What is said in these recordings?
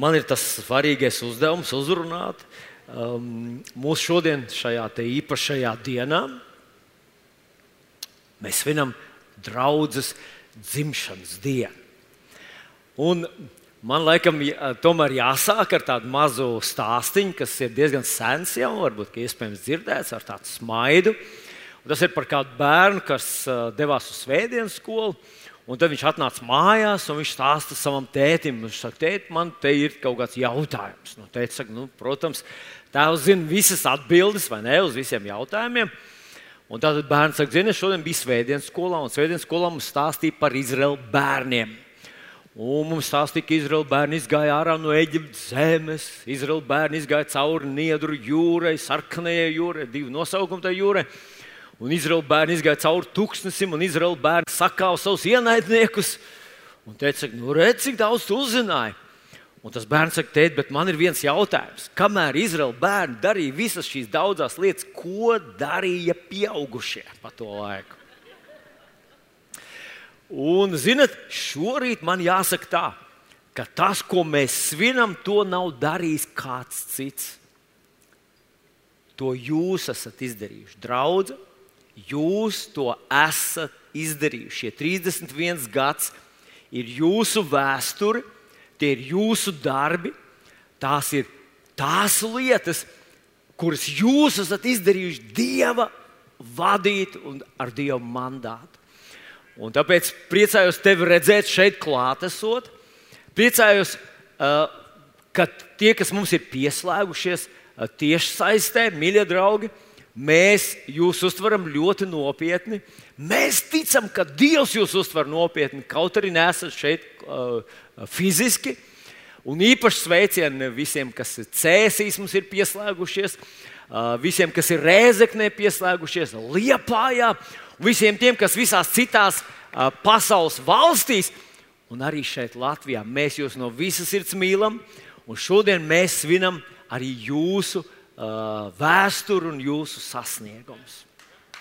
man ir tas svarīgais uzdevums uzrunāt um, mūsu šodien, šajā īpašajā dienā. Mēs svinam draudzes dzimšanas dienu. Un man laikam tomēr jāsāk ar tādu mazu stāstīnu, kas ir diezgan sens jau, varbūt iespējams dzirdēts ar tādu smaidu. Un tas ir par kādu bērnu, kas devās uz svētdienas skolu. Un tad viņš atnāca mājās un viņš stāsta savam tētim, viņš saka, tēt, man te ir kaut kāds jautājums. Nu, tētis saka, nu, protams, tēvs zina visas atbildes vai ne uz visiem jautājumiem. Un tad bērns saka, zini, šodien bija svētdienas skolā, un svētdienas skolā mums stāstīja par Izraēlu bērniem. Un mums stāstīja, ka Izraēla bērni izgāja ārā no Eģiptes zemes. Izraēla bērni izgāja cauri Niedru jūrai, Sarkanajai jūrai, divu nosaukumu tajā jūrai. Un Izraēla bērni izgāja cauri tūkstnesim, un Izraēla bērni sakāva savus ienaidniekus. Un teica, nu, redz, cik daudz tu uzzināji. Un tas bērns saka, tēt, bet man ir viens jautājums. Kamēr Izraēla bērni darīja visas šīs daudzas lietas, ko darīja pieaugušie pa to laiku? Un, zinot, šorīt man jāsaka tā, ka tas, ko mēs svinam, to nav darījis kāds cits. To jūs esat izdarījuši. Draudzene, Jūs to esat izdarījuši. Šie 31 gads ir jūsu vēsture, tie ir jūsu darbi, tās ir tās lietas, kuras jūs esat izdarījuši Dieva vadīt un ar Dieva mandātu. Un tāpēc priecājos tevi redzēt šeit, klātesot. Priecājos, uh, ka tie, kas mums ir pieslēgušies uh, tieši saistē, mīļie draugi, Mēs jūs uztveram ļoti nopietni. Mēs ticam, ka Dievs jūs uztver nopietni, kaut arī nesat šeit uh, fiziski. Un īpaši sveicieni visiem, kas ir cēsīs, mums ir pieslēgušies, uh, visiem, kas ir rēzeknē pieslēgušies, liepājā, visiem tiem, kas visās citās uh, pasaules valstīs, un arī šeit Latvijā. Mēs jūs no visas sirds mīlam, un šodien mēs svinam arī jūsu uh, vēsturi un jūsu sasniegumus.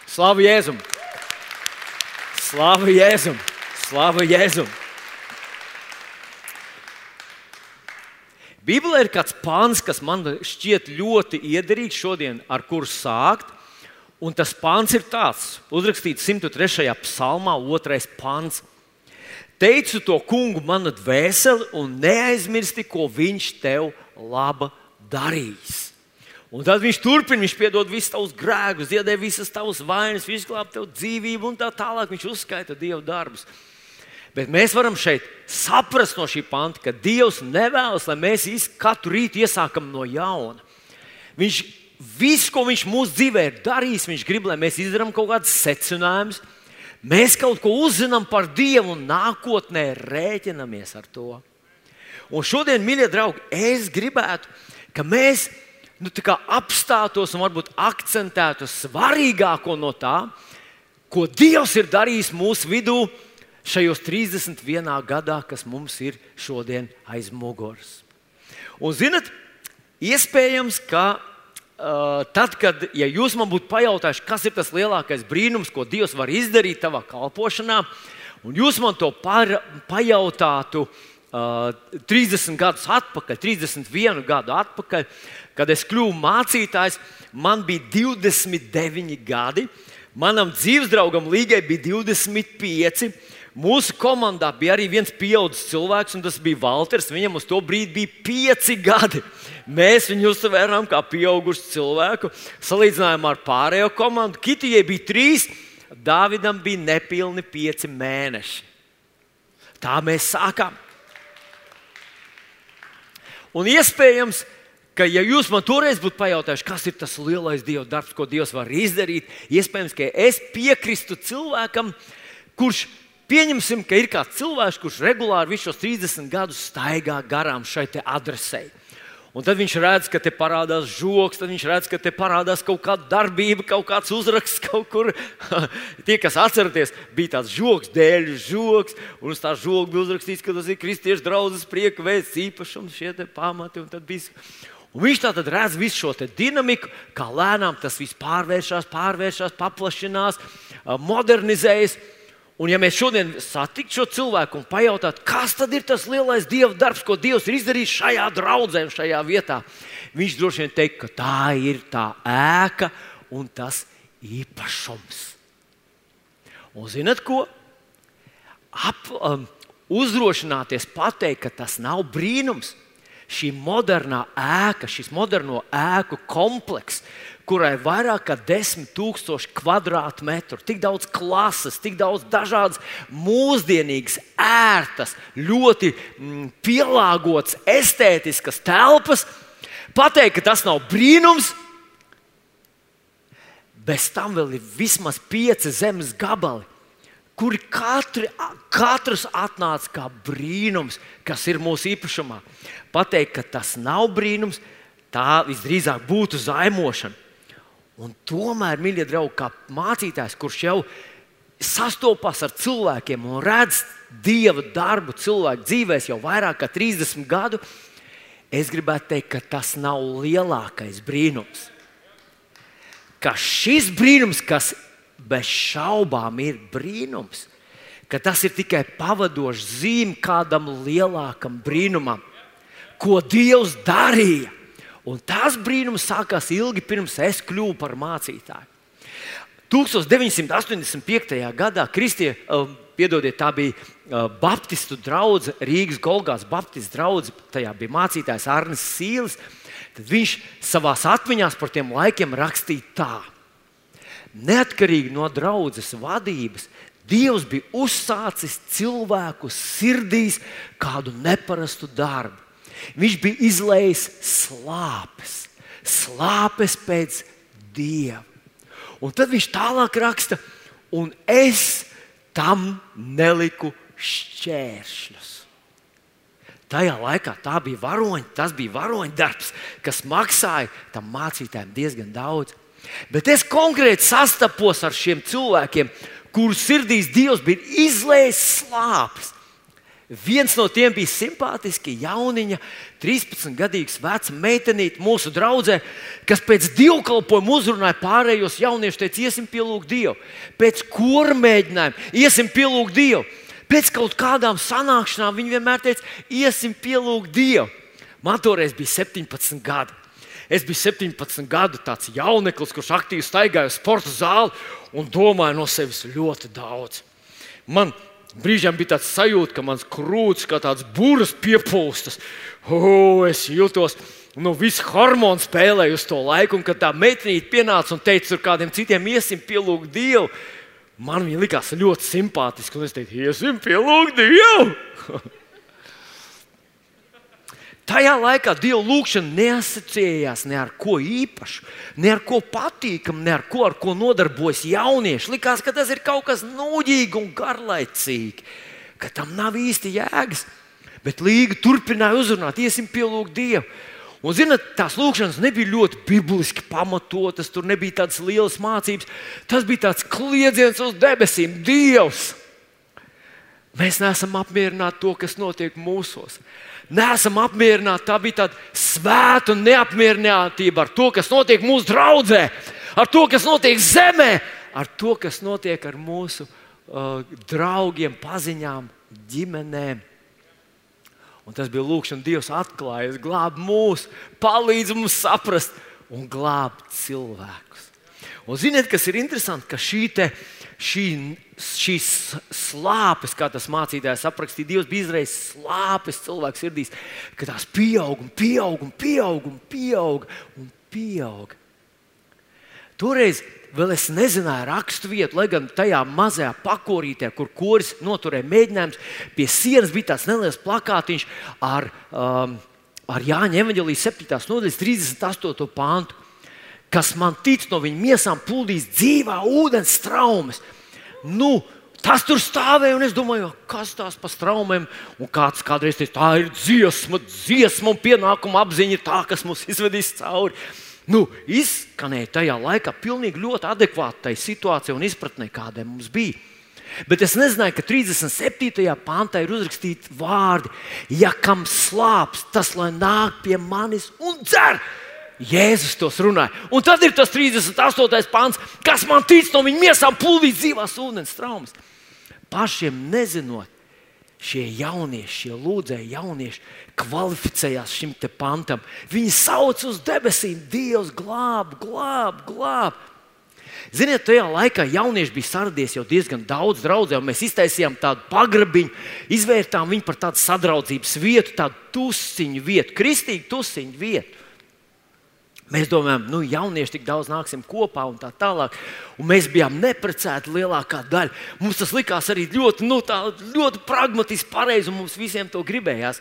Slavu Jēzum! Slavu Jēzum! Slavu Jēzum! Bībelē ir kāds pāns, kas man šķiet ļoti iederīgs šodien, ar kuru sākt. Un tas pāns ir tāds, uzrakstīts 103. psalmā, 2. pāns. Teicu to kungu, mana dvēseli, un neaizmirsti, ko viņš tev laba darīs. Un tad viņš turpina, viņš piedod visus tavus grēkus, ziedē visas tavas vainas, viņš glāb tev dzīvību un tā tālāk. Viņš uzskaita Dieva darbus. Bet mēs varam šeit saprast no šī panta, ka Dievs nevēlas, lai mēs katru rītu iesākam no jauna. Viņš visu, ko Viņš mūsu dzīvē ir darījis, Viņš grib, lai mēs izdarām kaut kādus secinājumus. Mēs kaut ko uzzinām par Dievu un nākotnē rēķinamies ar to. Un šodien, mīļie draugi, es gribētu, ka mēs nu, apstātos un varbūt akcentētu svarīgāko no tā, ko Dievs ir darījis mūsu vidū šajos 31 gadā, kas mums ir šodien aiz muguras. Un, zinat, iespējams, ka uh, tad, kad ja jūs man būtu pajautājuši, kas ir tas lielākais brīnums, ko Dievs var izdarīt tavā kalpošanā, un jūs man to par, pajautātu uh, 30 gadus atpakaļ, 31 gadu atpakaļ, Kad es kļuvu mācītājs, man bija 29 gadi. Manam dzīvesdraugam Līgai bija 25. Mūsu komandā bija arī viens pieaugušs cilvēks, un tas bija Walters. Viņam uz to brīdi bija 5 gadi. Mēs viņu uztvērām kā pieaugušu cilvēku. Salīdzinājumā ar pārējo komandu, Kitijai bija 3, Dāvidam bija nepilni 5 mēneši. Tā mēs sākām. Un iespējams, ka, ja jūs man toreiz būtu pajautājuši, kas ir tas lielais Dieva darbs, ko Dievs var izdarīt, iespējams, ka es piekristu cilvēkam, kurš pieņemsim, ka ir kāds cilvēks, kurš regulāri visus šos 30 gadus staigā garām šai adresei. Un tad viņš redz, ka te parādās žoks, tad viņš redz, ka te parādās kaut kāda darbība, kaut kāds uzraksts kaut kur. Tie, kas atceraties, bija tāds žoks, dēļ žoks, un uz tā žoka bija uzrakstīts, ka tas ir kristiešu draugs prieka veids īpašums, šie pamati. Un viņš tātad redz visu šo dinamiku, kā lēnām tas viss pārvēršas, pārvēršas, paplašinās, modernizējas. Un, ja mēs šodien satiktu šo cilvēku un pajautātu, kas tad ir tas lielais dieva darbs, ko Dievs ir izdarījis šajā draudzē, šajā vietā, viņš droši vien teikt, ka tā ir tā ēka un tas īpašums. Un zinat ko? Ap, um, uzdrošināties pateikt, ka tas nav brīnums. Šī modernā ēka, šis moderno ēku komplekss, kurai ir vairāk nekā 10,000 kvadrātmetru, tik daudz klases, tik daudz dažādas, mūsdienīgas, ērtas, ļoti mm, pielāgotas, estētiskas telpas. Pateikt, ka tas nav brīnums, bez tam vēl ir vismaz pieci zemes gabali. Kuri katri, katrs atnāca kā brīnums, kas ir mūsu īpašumā. Pateikt, ka tas nav brīnums, tā visdrīzāk būtu zaimošana. Un tomēr, mīļie draugi, kā mācītājs, kurš jau sastopas ar cilvēkiem un redz dieva darbu cilvēku dzīvēs jau vairāk kā 30 gadu, es gribētu teikt, ka tas nav lielākais brīnums. Ka šis brīnums, kas bez šaubām ir brīnums, ka tas ir tikai pavadošs zīme kādam lielākam brīnumam, ko Dievs darīja Un tas brīnums sākās ilgi pirms es kļuvu par mācītāju. 1985. gadā Kristie, uh, piedodiet, tā bija uh, Baptistu drauga, Rīgas Golgāts Baptistu draugs, tajā bija mācītājs Arnis Sīls. Tad viņš savā atmiņās par tiem laikiem rakstīja tā. Neatkarīgi no draudzes vadības, Dievs bija uzsācis cilvēku sirdīs kādu neparastu darbu. Viņš bija izlējis slāpes, slāpes pēc dieva. Un tad viņš tālāk raksta, un es tam neliku šķēršļus. Tajā laikā tā bija varoņa, tas bija varoņa darbs, kas maksāja tam mācītājiem diezgan daudz. Bet es konkrēti sastapos ar šiem cilvēkiem, kurus sirdīs Dievs bija izlējis slāpes. Viens no tiem bija simpātiski jauniņa, 13-gadīgs vecs meitenīte mūsu draudzē, kas pēc divkalpojuma uzrunāja pārējos jauniešus, teica, iesim pielūgt Dievu. Pēc kura mēģinājuma iesim pielūgt Dievu. Pēc kaut kādām sanākšanām viņi vienmēr teica, iesim pielūgt Dievu. Man toreiz bija 17 gadi. Es biju 17 gadu tāds jauneklis, kurš aktīvi staigāja uz sporta zāli un domāja no sevis ļoti daudz. Man Brīžiem bija tāds sajūta, ka mans krūts kā tāds burbuļs piepūstas. Oh, es jūtos, nu, viss hormons spēlēja uz to laiku, un kad tā meitene pienāca un teica, tur kādiem citiem iesim pielūgt Dievu. Man viņa likās ļoti simpātiski, un es teicu, iesim pielūgt Dievu. Tajā laikā Dieva lūgšana neasociējās ne ar ko īpašu, ne ar ko patīkamu, ne ar ko, ar ko nodarbojas jaunieši. Likās, ka tas ir kaut kas nūģīgs un garlaicīgs, ka tam nav īsti jēgas. Bet Līga turpināja uzrunāt, iesim pielūgt Dievu. Un, zinot, tās lūkšanas nebija ļoti bibliski pamatotas, tur nebija tādas lielas mācības. Tas bija tāds kliedziens uz debesīm, Dievs! Mēs neesam apmierināti ar to, kas notiek mūsos neesam apmierināti. Tā bija tāda svēta neapmierinātība ar to, kas notiek mūsu draudzē, ar to, kas notiek zemē, ar to, kas notiek ar mūsu uh, draugiem, paziņām, ģimenēm. Un tas bija lūkšanas, Dievs atklājas, glāb mūs, palīdz mums saprast un glābt cilvēkus. Un ziniet, kas ir interesanti, ka šī te, šī, šīs slāpes, kā tas mācītājs aprakstīja, Dievs bija izraisījis slāpes cilvēku sirdīs, ka tās pieaug un pieaug un pieaug un pieaug. Un pieaug. Toreiz vēl es nezināju rakstu vietu, lai gan tajā mazajā pakorītē, kur koris noturēja mēģinājums, pie sienas bija tāds neliels plakātiņš ar, um, ar Jāņa Evanģelijas 7. nodaļas 38. pāntu kas man tic no viņa miesām, plūdīs dzīvā ūdens traumas. Nu, Tas tur stāvēja, un es domāju, kas tās par straumēm. Un kāds kādreiz teica, tā ir dziesma, dziesma un pienākuma apziņa, tā, kas mums izvedīs cauri. Nu, izskanēja tajā laikā pilnīgi ļoti adekvātai situācijai un izpratnē, kāda mums bija. Bet es nezināju, ka 37. pāntā ir uzrakstīti vārdi, ja kam slāpes, tas lai nāk pie manis un dzer. Jēzus tos runāja. Un tad ir tas 38. pāns, kas man tic no viņa miesām, plūdīs dzīvās ūdens traumas. pašiem nezinot, šie jaunieši, šie lūdzēji jaunieši kvalificējās šim pantam. Viņi sauc uz debesīm, Dievs glāb, glāb, glāb. Ziniet, tajā laikā jaunieši bija saradies jau diezgan daudz draugu, mēs iztaisījām tādu pagrabiņu, izvērtām viņu par tādu sadraudzības vietu, tādu tusiņu vietu, kristīgu tusiņu vietu. Mēs domājam, nu, jaunieši tik daudz nāksim kopā un tā tālāk. Un mēs bijām neprecēti lielākā daļa. Mums tas likās arī ļoti, nu, tā, ļoti pragmatiski, pareizi, un mums visiem to gribējās.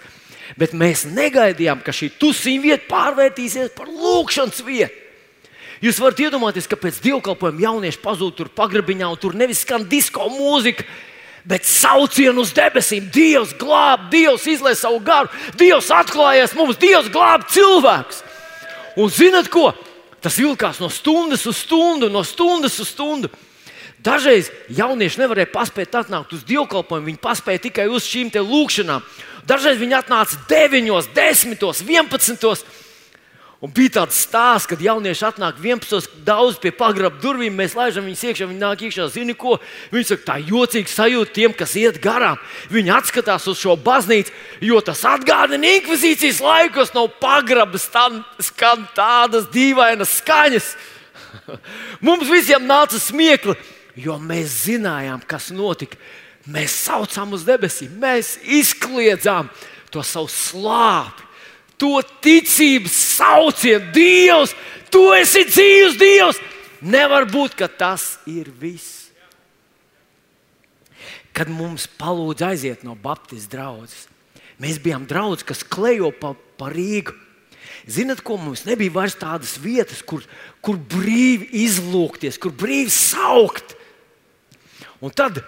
Bet mēs negaidījām, ka šī tusiņa vieta pārvērtīsies par lūkšanas vietu. Jūs varat iedomāties, ka pēc dievkalpojuma jaunieši pazūd tur pagrabiņā, un tur nevis skan disko mūzika, bet saucienu uz debesīm. Dievs glāb, Dievs izlaiž savu garu, Dievs atklājas mums, Dievs glāb cilvēks. Un zinat ko? Tas vilkās no stundas uz stundu, no stundas uz stundu. Dažreiz jaunieši nevarēja paspēt atnākt uz dievkalpojumu, viņi paspēja tikai uz šīm lūkšanām. Dažreiz viņi atnāca 9, 10, 11. Un bija tāds stāsts, kad jaunieši atnāk 11. daudz pie pagraba durvīm, mēs laižam viņus iekšā, viņi nāk iekšā. Zini, ko? Viņi saka, tā jocīgi sajūta tiem, kas iet garām. Viņi atskatās uz šo baznīcu, jo tas atgādina inkvizīcijas laikus, no pagraba skan tādas dīvainas skaņas. Mums visiem nāca smiekli, jo mēs zinājām, kas notika. Mēs saucām uz debesīm, mēs izkliedzām to savu slāpi to ticības saucienu, Dievs, tu esi dzīves Dievs. Nevar būt, ka tas ir viss. Kad mums palūdza aiziet no Baptistu draugas, mēs bijām draugi, kas klejo pa, pa Rīgu. Zinat, ko mums nebija vairs tādas vietas, kur, kur brīvi izlūkties, kur brīvi saukt. Un tad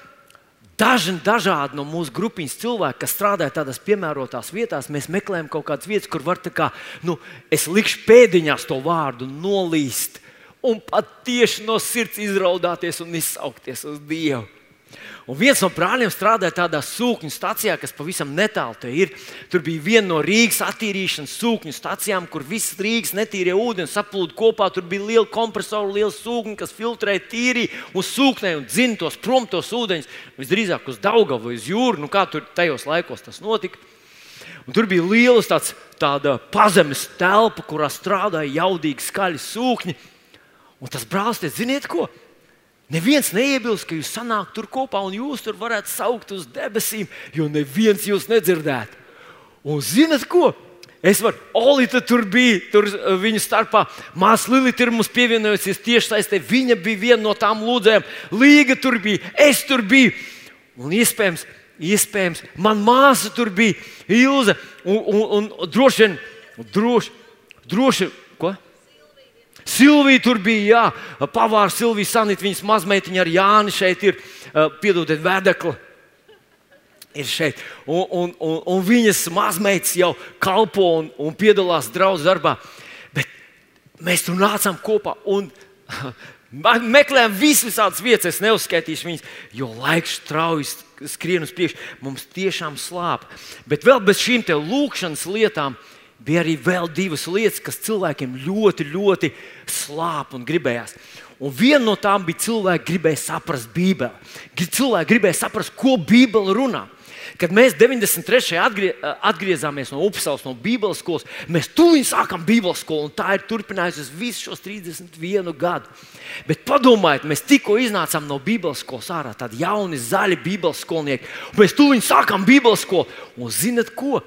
Daži dažādi no mūsu grupiņas cilvēki, kas strādā tādās piemērotās vietās, mēs meklējam kaut kādas vietas, kur var tā kā, nu, es likšu pēdiņās to vārdu nolīst un pat tieši no sirds izraudāties un izsaukties uz Dievu. Un viens no brāļiem strādāja tādā sūkņu stācijā, kas pavisam netālu te ir. Tur bija viena no Rīgas attīrīšanas sūkņu stācijām, kur visas Rīgas netīrie ūdeni saplūda kopā. Tur bija liela kompresora, liela sūkņa, kas filtrēja tīri uz sūknēm un dzina tos prom tos ūdeņus. Visdrīzāk uz Daugavu vai uz jūru, nu kā tur tajos laikos tas notika. Un tur bija liela tāds, tāda pazemes telpa, kurā strādāja jaudīgi skaļi sūkņi. Un tas brālis, ziniet, ko? Neviens neiebilst, ka jūs sanākat tur kopā un jūs tur varētu saukt uz debesīm, jo neviens jūs nedzirdētu. Un zinat ko? Es varu, Olīte tur bija, tur uh, viņa starpā. Māsa Lilita ir mums pievienojusies tieši saistē. Viņa bija viena no tām lūdzējām. Līga tur bija, es tur biju. Un iespējams, iespējams man māsa tur bija, Ilze. Un, un, un droši vien, droši, droši? Silvija tur bija, jā, pavāra Silvija Sanita, viņas mazmeitiņa ar Jāni šeit ir, piedodiet, vēdekli. Ir šeit. Un, un, un, un viņas mazmeitas jau kalpo un, un piedalās draugu darbā. Bet mēs tur nācām kopā un meklējām visas vietas. Es neuzskaitīšu viņas, jo laiks strauji skrien uz priekšu. Mums tiešām slāp. Bet vēl bez šīm lūkšanas lietām bija arī vēl divas lietas, kas cilvēkiem ļoti, ļoti slāp un gribējās. Un viena no tām bija cilvēki gribēja saprast Bībeli. Cilvēki gribēja saprast, ko Bībele runā. Kad mēs 93. Atgrie, atgriezāmies no Upsalas, no Bībeles skolas, mēs tūlīt sākām Bībeles skolu, un tā ir turpinājusies visus šos 31 gadu. Bet padomājiet, mēs tikko iznācām no Bībeles skolas ārā, tādi jauni, zaļi Bībeles skolnieki, mēs tūlīt sākām Bībeles skolu. Un zinat ko?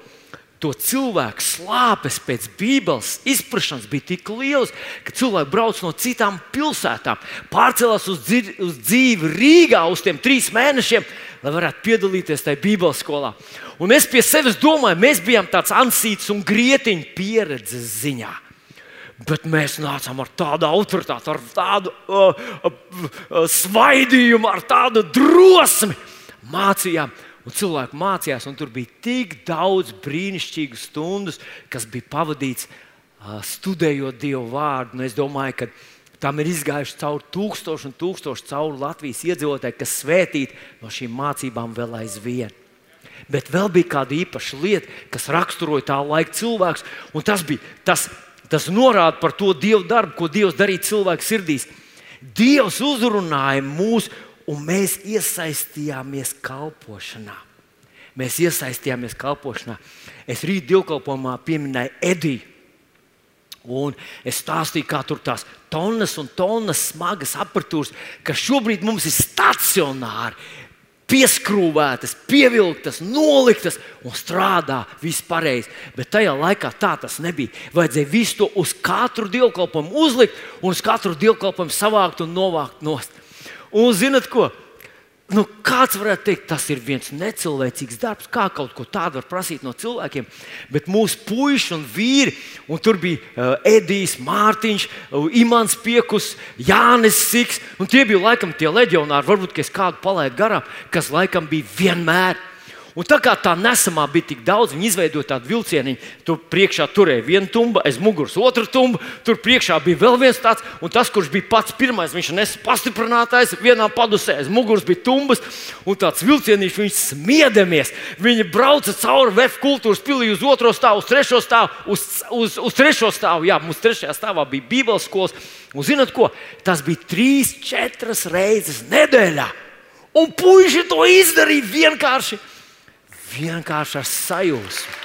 To cilvēku slāpes pēc Bībeles izpratnes bija tik liels, ka cilvēki brauc no citām pilsētām, pārcēlās uz, dzīvi, uz dzīvi Rīgā uz tiem trīs mēnešiem, lai varētu piedalīties tajā Bībeles skolā. Un es pie sevis domāju, mēs bijām tāds ansīts un grietiņš pieredzes ziņā. Bet mēs nācām ar tādu autoritāti, ar tādu uh, uh, uh, svaidījumu, ar tādu drosmi. Mācījām, Un cilvēki mācījās, un tur bija tik daudz brīnišķīgu stundu, kas bija pavadīts studējot Dievu vārdu. Un es domāju, ka tam ir izgājuši cauri tūkstoši un tūkstoši cauri Latvijas iedzīvotāji, kas svētīti no šīm mācībām vēl aizvien. Bet vēl bija kāda īpaša lieta, kas raksturoja tā laika cilvēks, un tas, bija, tas, tas norāda par to Dieva darbu, ko Dievs darīja cilvēku sirdīs. Dievs uzrunāja mūs un mēs iesaistījāmies kalpošanā. Mēs iesaistījāmies kalpošanā. Es rīt dievkalpojumā pieminēju Ediju. Un es stāstīju, kā tur tās tonnas un tonnas smagas apatūras, kas šobrīd mums ir stacionāri, pieskrūvētas, pievilktas, noliktas un strādā pareizi. Bet tajā laikā tā tas nebija. Vajadzēja visu to uz katru dievkalpojumu uzlikt un uz katru dievkalpojumu savākt un novākt nost. Un zinat ko? Nu, kāds varētu teikt, tas ir viens necilvēcīgs darbs, kā kaut ko tādu var prasīt no cilvēkiem. Bet mūsu puiši un vīri, un tur bija uh, Edijs, Mārtiņš, uh, Imants Piekus, Jānis Siks, un tie bija laikam tie leģionāri, varbūt es kādu palaidu garām, kas laikam bija vienmēr Un tā kā tā nesamā bija tik daudz, viņi izveidoja tādu vilcienu. Tur priekšā turēja viena tumba, aiz muguras otra tumba, tur priekšā bija vēl viens tāds, un tas, kurš bija pats pirmais, viņš nesa pastiprinātājs, vienā padusē aiz muguras bija tumbas, un tāds vilcienīšs viņš smiedamies. Viņi brauca cauri VF kultūras pilī uz otro stāvu, uz trešo stāvu, uz, uz, uz trešo stāvu. Jā, mums trešajā stāvā bija Bībeles skolas. Un zinot ko? Tas bija trīs, četras reizes nedēļā. Un puiši to izdarīja vienkārši vienkārši ar sajūsmu.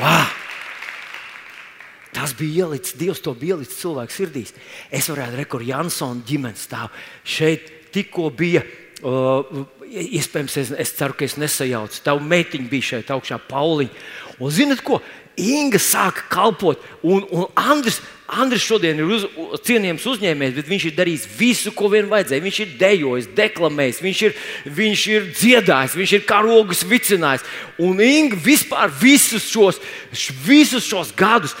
Wow! Tas bija ielicis, Dievs to bija ielicis cilvēku sirdīs. Es varētu redzēt, kur Jansona ģimenes stāv. Šeit tikko bija, uh, iespējams, es, es ceru, ka es nesajaucu. Tava meitiņa bija šeit augšā, Pauliņa. Un zinat ko? Inga sāka kalpot, un, un Andris, Andris šodien ir uz, cienījams uzņēmējs, bet viņš ir darījis visu, ko vien vajadzēja. Viņš ir dejojis, deklamējis, viņš ir, viņš ir dziedājis, viņš ir karogus vicinājis. Un Inga vispār visus šos, visus šos gadus.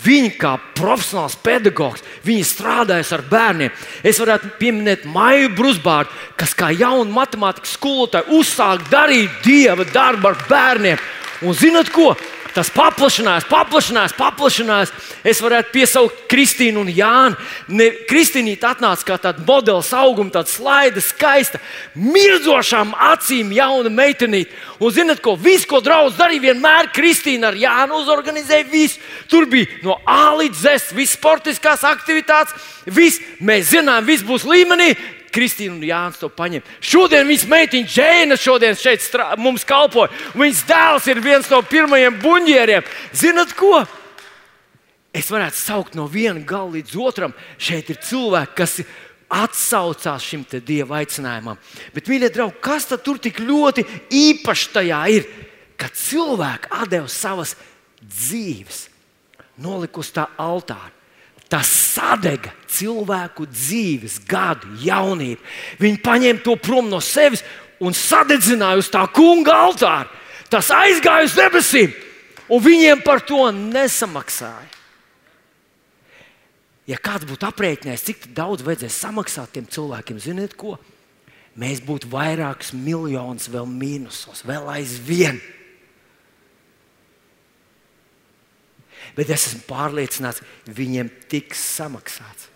Viņa kā profesionāls pedagogs, viņa strādājas ar bērniem. Es varētu pieminēt Maiju Brusbārdu, kas kā jauna matemātikas skolotāja uzsāk darīt dieva darbu ar bērniem. Un zinat ko? Tas paplašinās, paplašinās, paplašinās. Es varētu piesaukt Kristīnu un Jānu. Ne, Kristīnīte atnāca kā tāda modeļa auguma, tāda slaida, skaista, mirdzošām acīm, jauna meitenīte. Un zinot, ko visu, ko draugs darīja, vienmēr Kristīna ar Jānu uzorganizēja visu. Tur bija no A līdz Z, visas sportiskās aktivitātes, viss mēs zinām, viss būs līmenī. Kristīna un Jānis to paņem. Šodien viņas meitiņa Džēna šodien šeit strā, mums kalpoja. Viņas dēls ir viens no pirmajiem buļģieriem. Zinat ko? Es varētu saukt no viena gala līdz otram. Šeit ir cilvēki, kas atsaucās šim dieva aicinājumam. Bet, mīļie draugi, kas tad tur tik ļoti īpašs tajā ir? Kad cilvēki deva savas dzīves, nolika uz tā altāra tas sadega cilvēku dzīves, gadu, jaunību. Viņi paņēma to prom no sevis un sadedzināja uz tā kunga altāra. Tas aizgāja uz debesīm, un viņiem par to nesamaksāja. Ja kāds būtu aprēķinājis, cik daudz vajadzēs samaksāt tiem cilvēkiem, ziniet, ko? Mēs būtu vairākus miljonus vēl mīnusos, vēl aizvien. Bet es esmu pārliecināts, viņiem tiks samaksāts.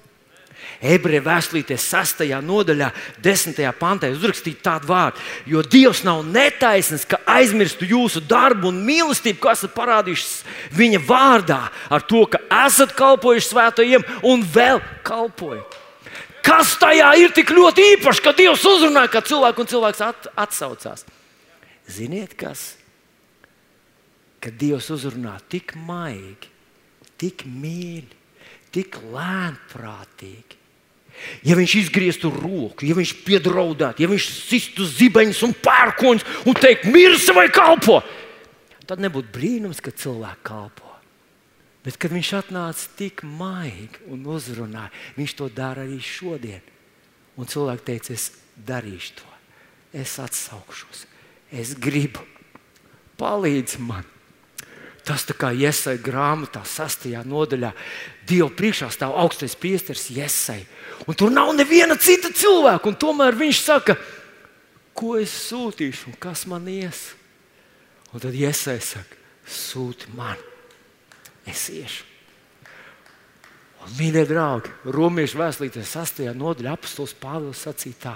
Ebreju vēstulītē, 6. nodaļā, 10. pantā uzrakstīts tādu vārdu, jo Dievs nav netaisnīgs, ka aizmirstu jūsu darbu un mīlestību, ko esat parādījuši viņa vārdā, ar to, ka esat kalpojuši svētajiem un vēl kalpojat. Kas tajā ir tik ļoti īpašs, ka Dievs uzrunā, ka cilvēks un cilvēks at, atsaucās? Ziniet, kas? Ka Dievs uzrunā tik maigi, tik mīļi, tik lēnprātīgi. Ja viņš izgrieztu roku, ja viņš piedraudētu, ja viņš sistu zibeņus un pērkoņus un teiktu, mirsi vai kalpo, tad nebūtu brīnums, ka cilvēki kalpo. Bet, kad viņš atnāca tik maigi un uzrunāja, viņš to dara arī šodien. Un cilvēki teica, es darīšu to, es atsaukšos, es gribu, palīdzi man. Tas tā kā iesai grāmatā, sastajā nodaļā, Dieva priekšā stāv augstais priesteris iesai. Un tur nav neviena cita cilvēka, un tomēr viņš saka, ko es sūtīšu un kas man ies. Un tad iesai saka, sūti man, es iešu. Un, mīļie draugi, Romiešu vēstulītē, 6. nodaļā apustulis Pāvils sacīja tā.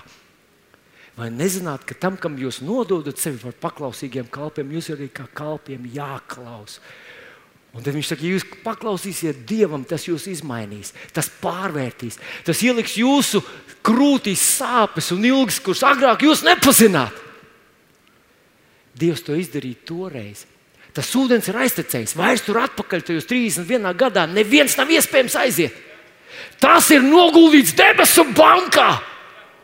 Vai nezināt, ka tam, kam jūs nododat sevi par paklausīgiem kalpiem, jūs arī kā kalpiem jāklaus? Un tad viņš saka, ja jūs paklausīsiet Dievam, tas jūs izmainīs, tas pārvērtīs, tas ieliks jūsu krūtīs sāpes un ilgas, kuras agrāk jūs nepazināt. Dievs to izdarīja toreiz. Tas ūdens ir aiztecējis, vairs tur atpakaļ, tajos 31 gadā neviens nav iespējams aiziet. Tas ir noguldīts debesu bankā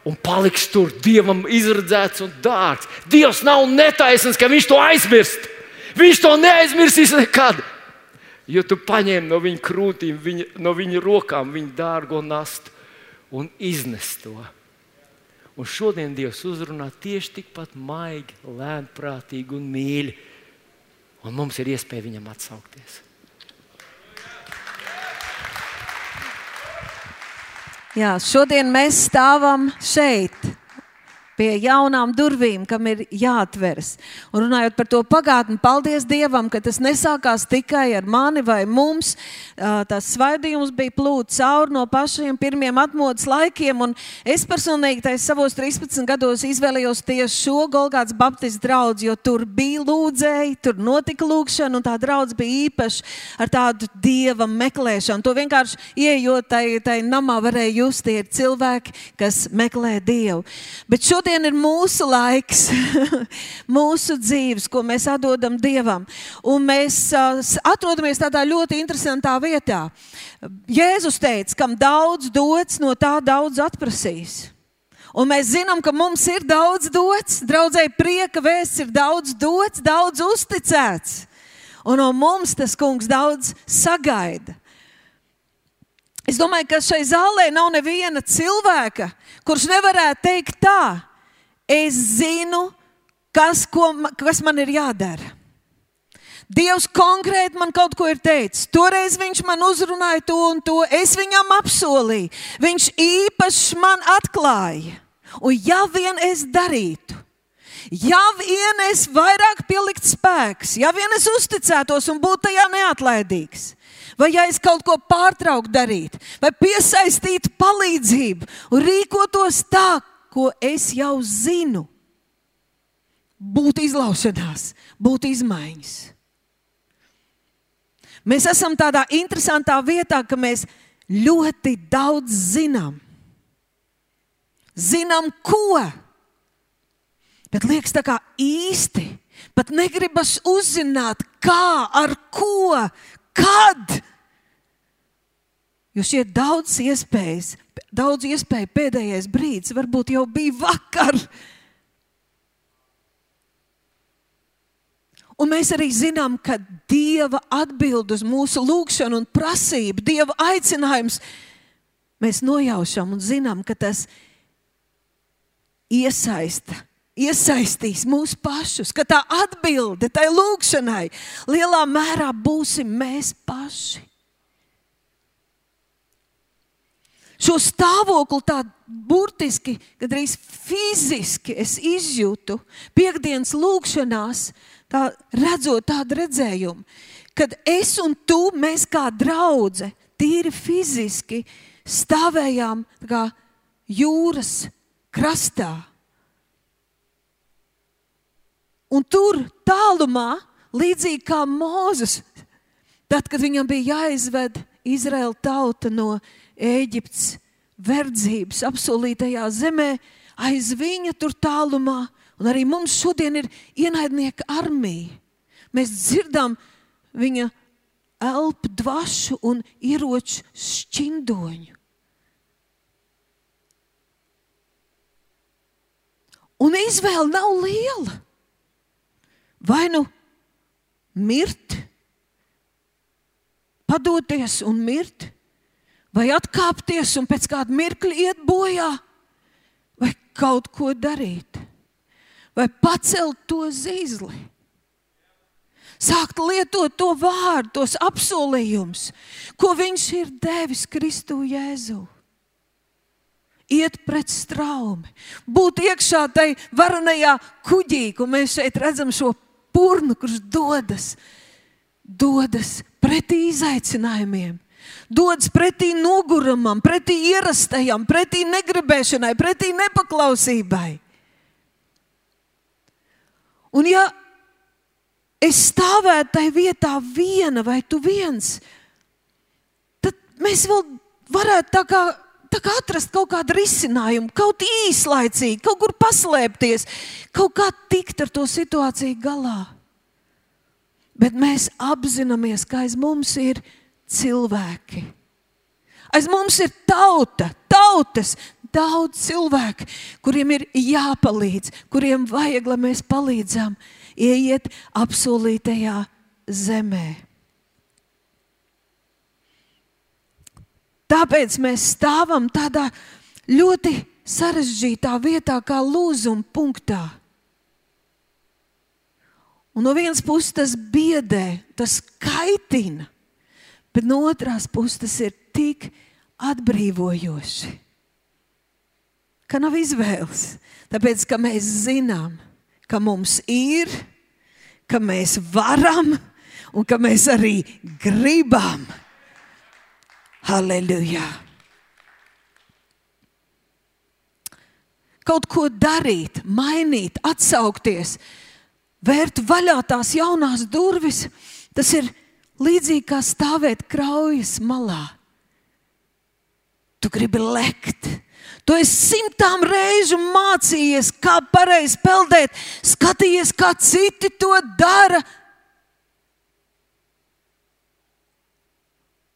un paliks tur dievam izredzēts un dārgs. Dievs nav netaisnīgs, ka viņš to aizmirst. Viņš to neaizmirsīs nekad. Jo tu paņēmi no viņa krūtīm, viņa, no viņa rokām viņa dārgo nastu un iznes to. Un šodien Dievs uzrunā tieši tikpat maigi, lēnprātīgi un mīļi. Un mums ir iespēja viņam atsaukties. Jā, šodien mēs stāvam šeit, pie jaunām durvīm, kam ir jāatveras. Un runājot par to pagātni, paldies Dievam, ka tas nesākās tikai ar mani vai mums. Tas svaidījums bija plūts cauri no pašiem pirmiem atmodas laikiem. Es personīgi savos 13 gados izvēlējos tieši šo Golgāts Baptistu draugu, jo tur bija lūdzēji, tur notika lūkšana, un tā draudz bija īpaši ar tādu dieva meklēšanu. To vienkārši ieejot tajā tai namā, varēja just, tie ir cilvēki, kas meklē dievu. Bet šodien šodien ir mūsu laiks, mūsu dzīves, ko mēs atdodam Dievam. Un mēs uh, atrodamies tādā ļoti interesantā vietā. Jēzus teica, kam daudz dots, no tā daudz atprasīs. Un mēs zinām, ka mums ir daudz dots, draudzēji prieka vēsts ir daudz dots, daudz uzticēts. Un no mums tas kungs daudz sagaida. Es domāju, ka šai zālē nav neviena cilvēka, kurš nevarētu teikt tā, es zinu, kas, ko, kas man ir jādara. Dievs konkrēti man kaut ko ir teicis. Toreiz viņš man uzrunāja to un to. Es viņam apsolīju. Viņš īpaši man atklāja. Un ja vien es darītu, ja vien es vairāk pieliktu spēks, ja vien es uzticētos un būtu tajā neatlaidīgs, vai ja es kaut ko pārtrauktu darīt, vai piesaistītu palīdzību un rīkotos tā, ko es jau zinu. Būtu izlaušanās, būtu izmaiņas. Mēs esam tādā interesantā vietā, ka mēs ļoti daudz zinām. Zinām, ko. Bet liekas, tā kā īsti. Pat negribas uzzināt, kā, ar ko, kad. Jo šie daudz iespējas, daudz iespēju pēdējais brīdis varbūt jau bija vakar. Un mēs arī zinām, ka Dieva atbild uz mūsu lūgšanu un prasību, Dieva aicinājums, mēs nojaušam un zinām, ka tas iesaista, iesaistīs mūs pašus, ka tā atbilde tai lūgšanai lielā mērā būsim mēs paši. Šo stāvokli tā burtiski, gandrīz fiziski es izjūtu piekdienas lūgšanās, tā, redzot tādu redzējumu, kad es un tu, mēs kā draugi, tīri fiziski stāvējām kā jūras krastā. Un tur tālumā, līdzīgi kā Mozus, tad, kad viņam bija jāizved Izraēla tauta no Izraēlas Eģiptes verdzības apsolītajā zemē, aiz viņa tur tālumā. Un arī mums šodien ir ienaidnieka armija. Mēs dzirdam viņa elpu, dvašu un ieroču šķindoņu. Un izvēle nav liela. Vai nu mirt, padoties un mirt, vai atkāpties un pēc kāda mirkļa iet bojā, vai kaut ko darīt, vai pacelt to zīzli. Sākt lietot to vārdu, tos apsolījumus, ko viņš ir devis Kristu Jēzu. Iet pret straumi, būt iekšā tajā varonajā kuģī, ko mēs šeit redzam, šo purnu, kurš dodas, dodas pretī izaicinājumiem, dodas pretī nogurumam, pretī ierastajam, pretī negribēšanai, pretī nepaklausībai. Un ja es stāvētu tajā vietā viena vai tu viens, tad mēs vēl varētu tā kā, tā kā atrast kaut kādu risinājumu, kaut īslaicīgi, kaut kur paslēpties, kaut kā tikt ar to situāciju galā. Bet mēs apzināmies, ka aiz mums ir cilvēki. Aiz mums ir tauta, tautas, daudz cilvēku, kuriem ir jāpalīdz, kuriem vajag, lai mēs palīdzam ieiet apsolītajā zemē. Tāpēc mēs stāvam tādā ļoti sarežģītā vietā, kā lūzuma punktā. Un no vienas puses tas biedē, tas kaitina, bet no otras puses tas ir tik atbrīvojoši, ka nav izvēles. Tāpēc, ka mēs zinām, ka mums ir, ka mēs varam un ka mēs arī gribam. Halleluja! Kaut ko darīt, mainīt, atsaukties, vērt vaļā tās jaunās durvis, tas ir līdzīgi kā stāvēt kraujas malā. Tu gribi lekt, Tu esi simtām reižu mācījies, kā pareizi peldēt, skatījies, kā citi to dara.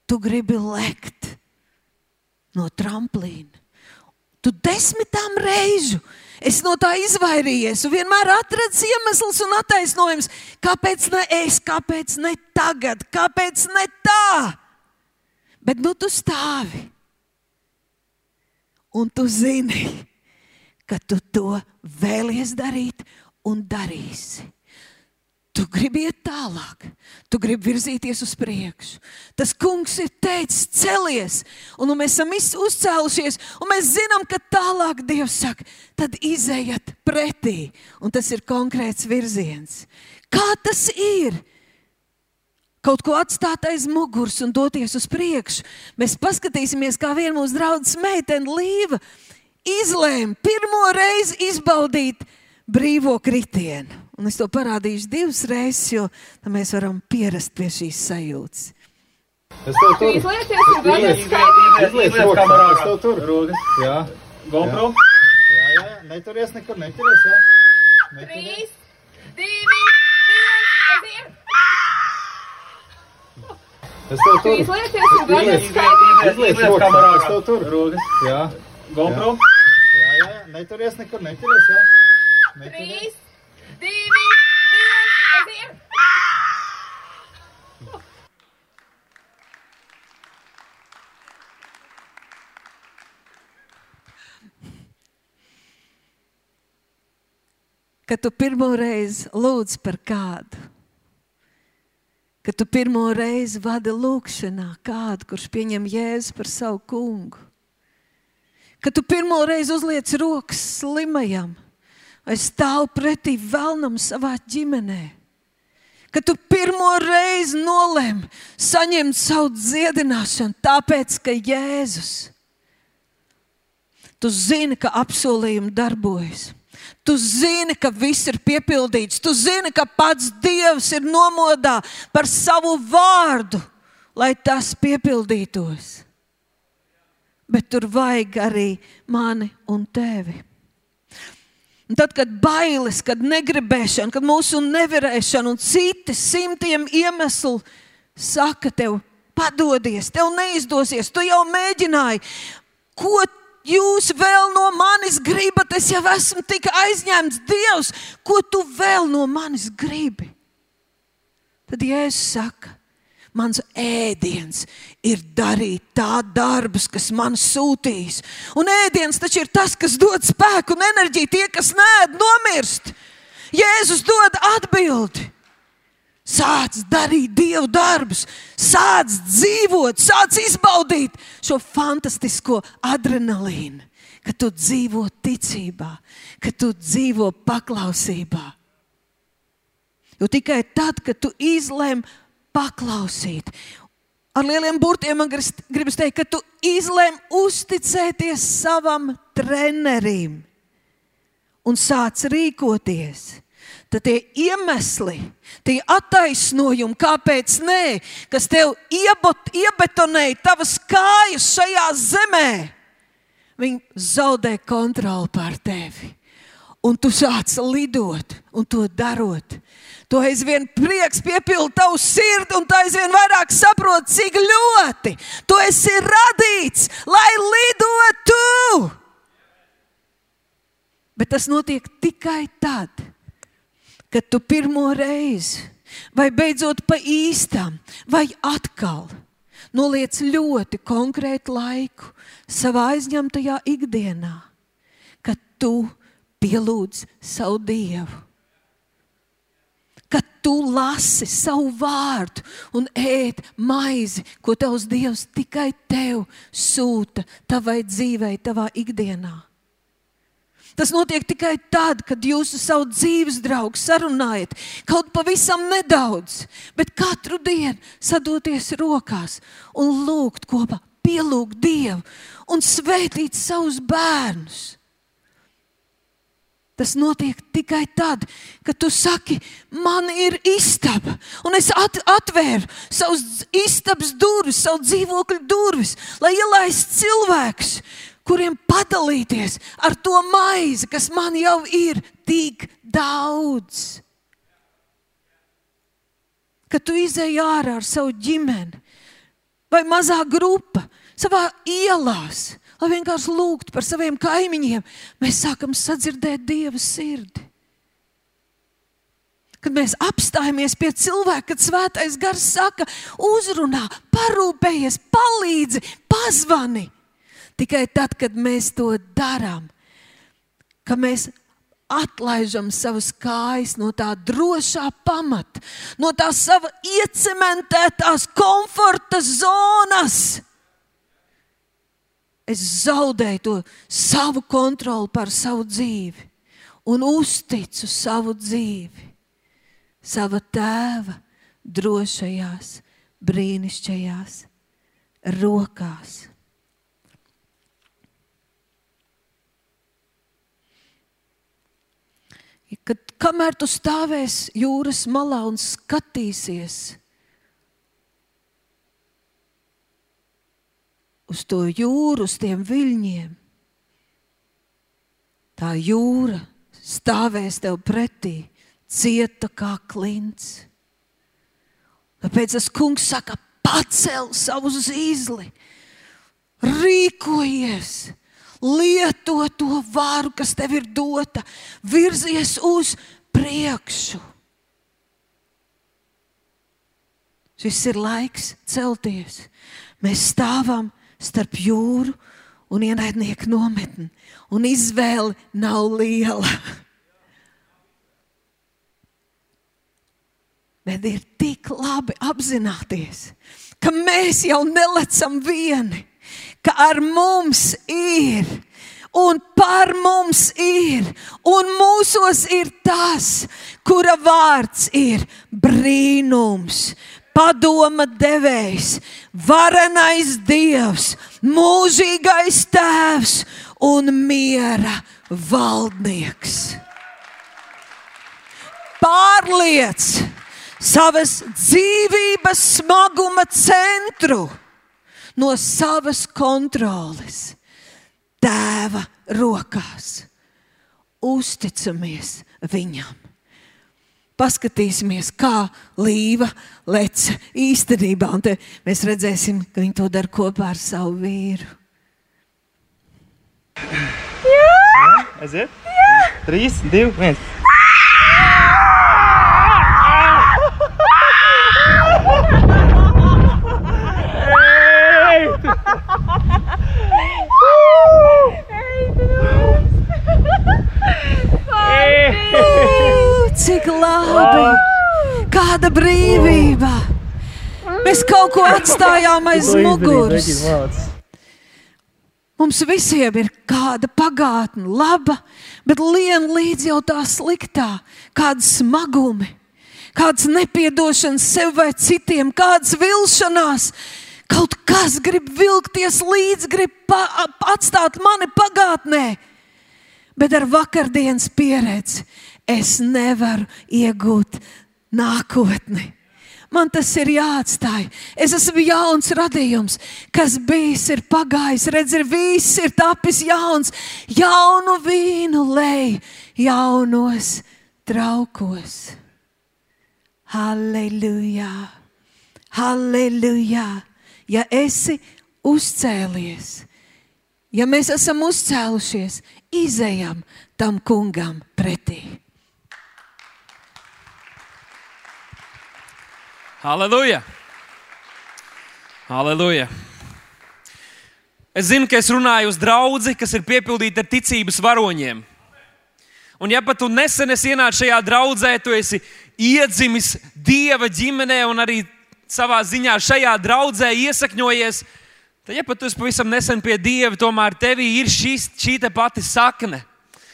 Tu gribi lekt no tramplīna. Tu desmitām reižu esi no tā izvairījies. Un vienmēr atradis iemeslus un attaisnojums, kāpēc ne es, kāpēc ne tagad, kāpēc ne tā. Bet nu tu stāvi. Un tu zini, ka tu to vēlies darīt un darīsi. Tu gribi iet tālāk, tu gribi virzīties uz priekšu. Tas kungs ir teicis, celies, un nu mēs esam uzcēlušies, un mēs zinām, ka tālāk Dievs saka, tad izejiet pretī, un tas ir konkrēts virziens. Kā tas ir? kaut ko atstāt aiz muguras un doties uz priekšu. Mēs paskatīsimies, kā viena mūsu draudzes meitene Līva izlēma pirmo reizi izbaudīt brīvo kritienu. Un es to parādīšu divas reizes, jo tā mēs varam pierast pie šīs sajūtas. Es tev tur izlieku. Jā. GoPro? Jā, jā, jā. Neturies nekur, neturies, jā. Neturies. Trīs, divi, viens! Es tev tur izlieku es tev tur rokas. Jā. GoPro? Jā, jā, jā. Neturies nekur, neturies, jā. Neturies. Trīs, divi, viens, aiziet! Kad tu pirmo reizi lūdz par kādu, ka tu pirmo reizi vadi lūkšanā kādu, kurš pieņem jēzu par savu kungu. Kad tu pirmo reizi uzliec rokas slimajam vai stāv pretī vēlnam savā ģimenē. Kad tu pirmo reizi nolēmi saņemt savu dziedināšanu, tāpēc ka Jēzus, tu zini, ka apsolījumi darbojas. Tu zini, ka viss ir piepildīts. Tu zini, ka pats Dievs ir nomodā par savu vārdu, lai tas piepildītos. Bet tur vajag arī mani un tevi. Un tad, kad bailes, kad negribēšana, kad mūsu nevarēšana un citi simtiem iemeslu saka tev, padodies, tev neizdosies, tu jau mēģināji, ko jūs vēl no manis gribat? Es jau esmu tik aizņemts, Dievs, ko tu vēl no manis gribi? Tad Jēzus saka, mans ēdiens ir darīt tā darbus, kas man sūtīs. Un ēdiens taču ir tas, kas dod spēku un enerģiju. Tie, kas nē, nomirst. Jēzus dod atbildi. Sāc darīt dievu darbus, sāc dzīvot, sāc izbaudīt šo fantastisko adrenalīnu, ka tu dzīvo ticībā, ka tu dzīvo paklausībā. Jo tikai tad, kad tu izlēmi paklausīt, ar lieliem burtiem man gribas teikt, ka tu izlēmi uzticēties savam trenerim un sāc rīkoties tad tie iemesli, tie attaisnojumi, kāpēc nē, kas tev iebot, iebetonēja tavas kājas šajā zemē, viņi zaudē kontroli pār tevi. Un tu sāc lidot, un to darot. To aizvien prieks piepilda tavu sirdi, un tā aizvien vairāk saprot, cik ļoti tu esi radīts, lai lidotu. Bet tas notiek tikai tad, kad tu pirmo reizi, vai beidzot pa īstām, vai atkal noliec ļoti konkrētu laiku savā aizņemtajā ikdienā, kad tu pielūdz savu Dievu. Kad tu lasi savu vārdu un ēd maizi, ko tavs Dievs tikai tev sūta, tavai dzīvei, tavā ikdienā. Tas notiek tikai tad, kad jūs savu dzīves draugu sarunājat kaut pavisam nedaudz, bet katru dienu sadoties rokās un lūgt kopā, pielūgt Dievu un svētīt savus bērnus. Tas notiek tikai tad, kad tu saki, man ir istaba, un es at atvēru savus istabas durvis, savu dzīvokļu durvis, lai ielaistu cilvēkus, kuriem padalīties ar to maizi, kas man jau ir tik daudz. Kad tu izēji ārā ar savu ģimeni, vai mazā grupa, savā ielās, lai vienkārši lūgtu par saviem kaimiņiem, mēs sākam sadzirdēt Dieva sirdi. Kad mēs apstājamies pie cilvēka, kad svētais gars saka, uzrunā, parūpējies, palīdzi, pazvani. Tikai tad, kad mēs to darām, ka mēs atlaižam savas kājas no tā drošā pamata, no tā sava iecementētās komforta zonas. Es zaudēju to savu kontroli pār savu dzīvi un uzticu savu dzīvi sava tēva drošajās, brīnišķīgajās rokās. Kad kamēr tu stāvēsi jūras malā un skatīsies uz to jūru, uz tiem viļņiem, tā jūra stāvēs tev pretī, cieta kā klints. Tāpēc tas kungs saka, pacel savu zīzli, rīkojies! Lieto to varu, kas tev ir dota, virzies uz priekšu. Šis ir laiks celties. Mēs stāvam starp jūru un ienaidnieku nometni, un izvēle nav liela. Bet ir tik labi apzināties, ka mēs jau nelecam vieni ka ar mums ir. Un par mums ir, un mūsos ir tas, kura vārds ir brīnums, padoma devējs, varenais dievs, mūžīgais tēvs un miera valdnieks. Pārliec savas dzīvības smaguma centru no savas kontroles, tēva rokās. Uzticamies viņam. Paskatīsimies, kā līva lec īstenībā. Un mēs redzēsim, ka viņi to dara kopā ar savu vīru. Jā, aiziet! Trīs, divi, viens! Cik labi! Kāda brīvība! Mēs kaut ko atstājām aiz muguras. Mums visiem ir kāda pagātne, laba, bet lien līdzi jau tā sliktā, kāda smagumi, kādas nepiedošanas sev vai citiem, kādas vilšanās. Kaut kas grib vilkties līdzi, grib pa, atstāt mani pagātnē, bet ar vakardienas pieredzi es nevaru iegūt nākotni. Man tas ir jāatstāj. Es esmu jauns radījums, kas bijis, ir pagājis. Redz, ir viss ir tapis jauns. Jaunu vīnu lej, jaunos traukos. Halleluja! Halleluja! Ja esi uzcēlies, ja mēs esam uzcēlušies, izējam tam kungam pretī. Halleluja! Halleluja! Es zinu, ka es runāju uz draugu, kas ir piepildīta ar ticības varoņiem. Un, ja pat tu nesen esi ienācis šajā draudzē, tu esi iedzimis dieva ģimenē un arī savā ziņā šajā draudzē iesakņojies, tad, ja pat tu esi pavisam nesen pie dieva, tomēr tevī ir šis, šī pati sakne,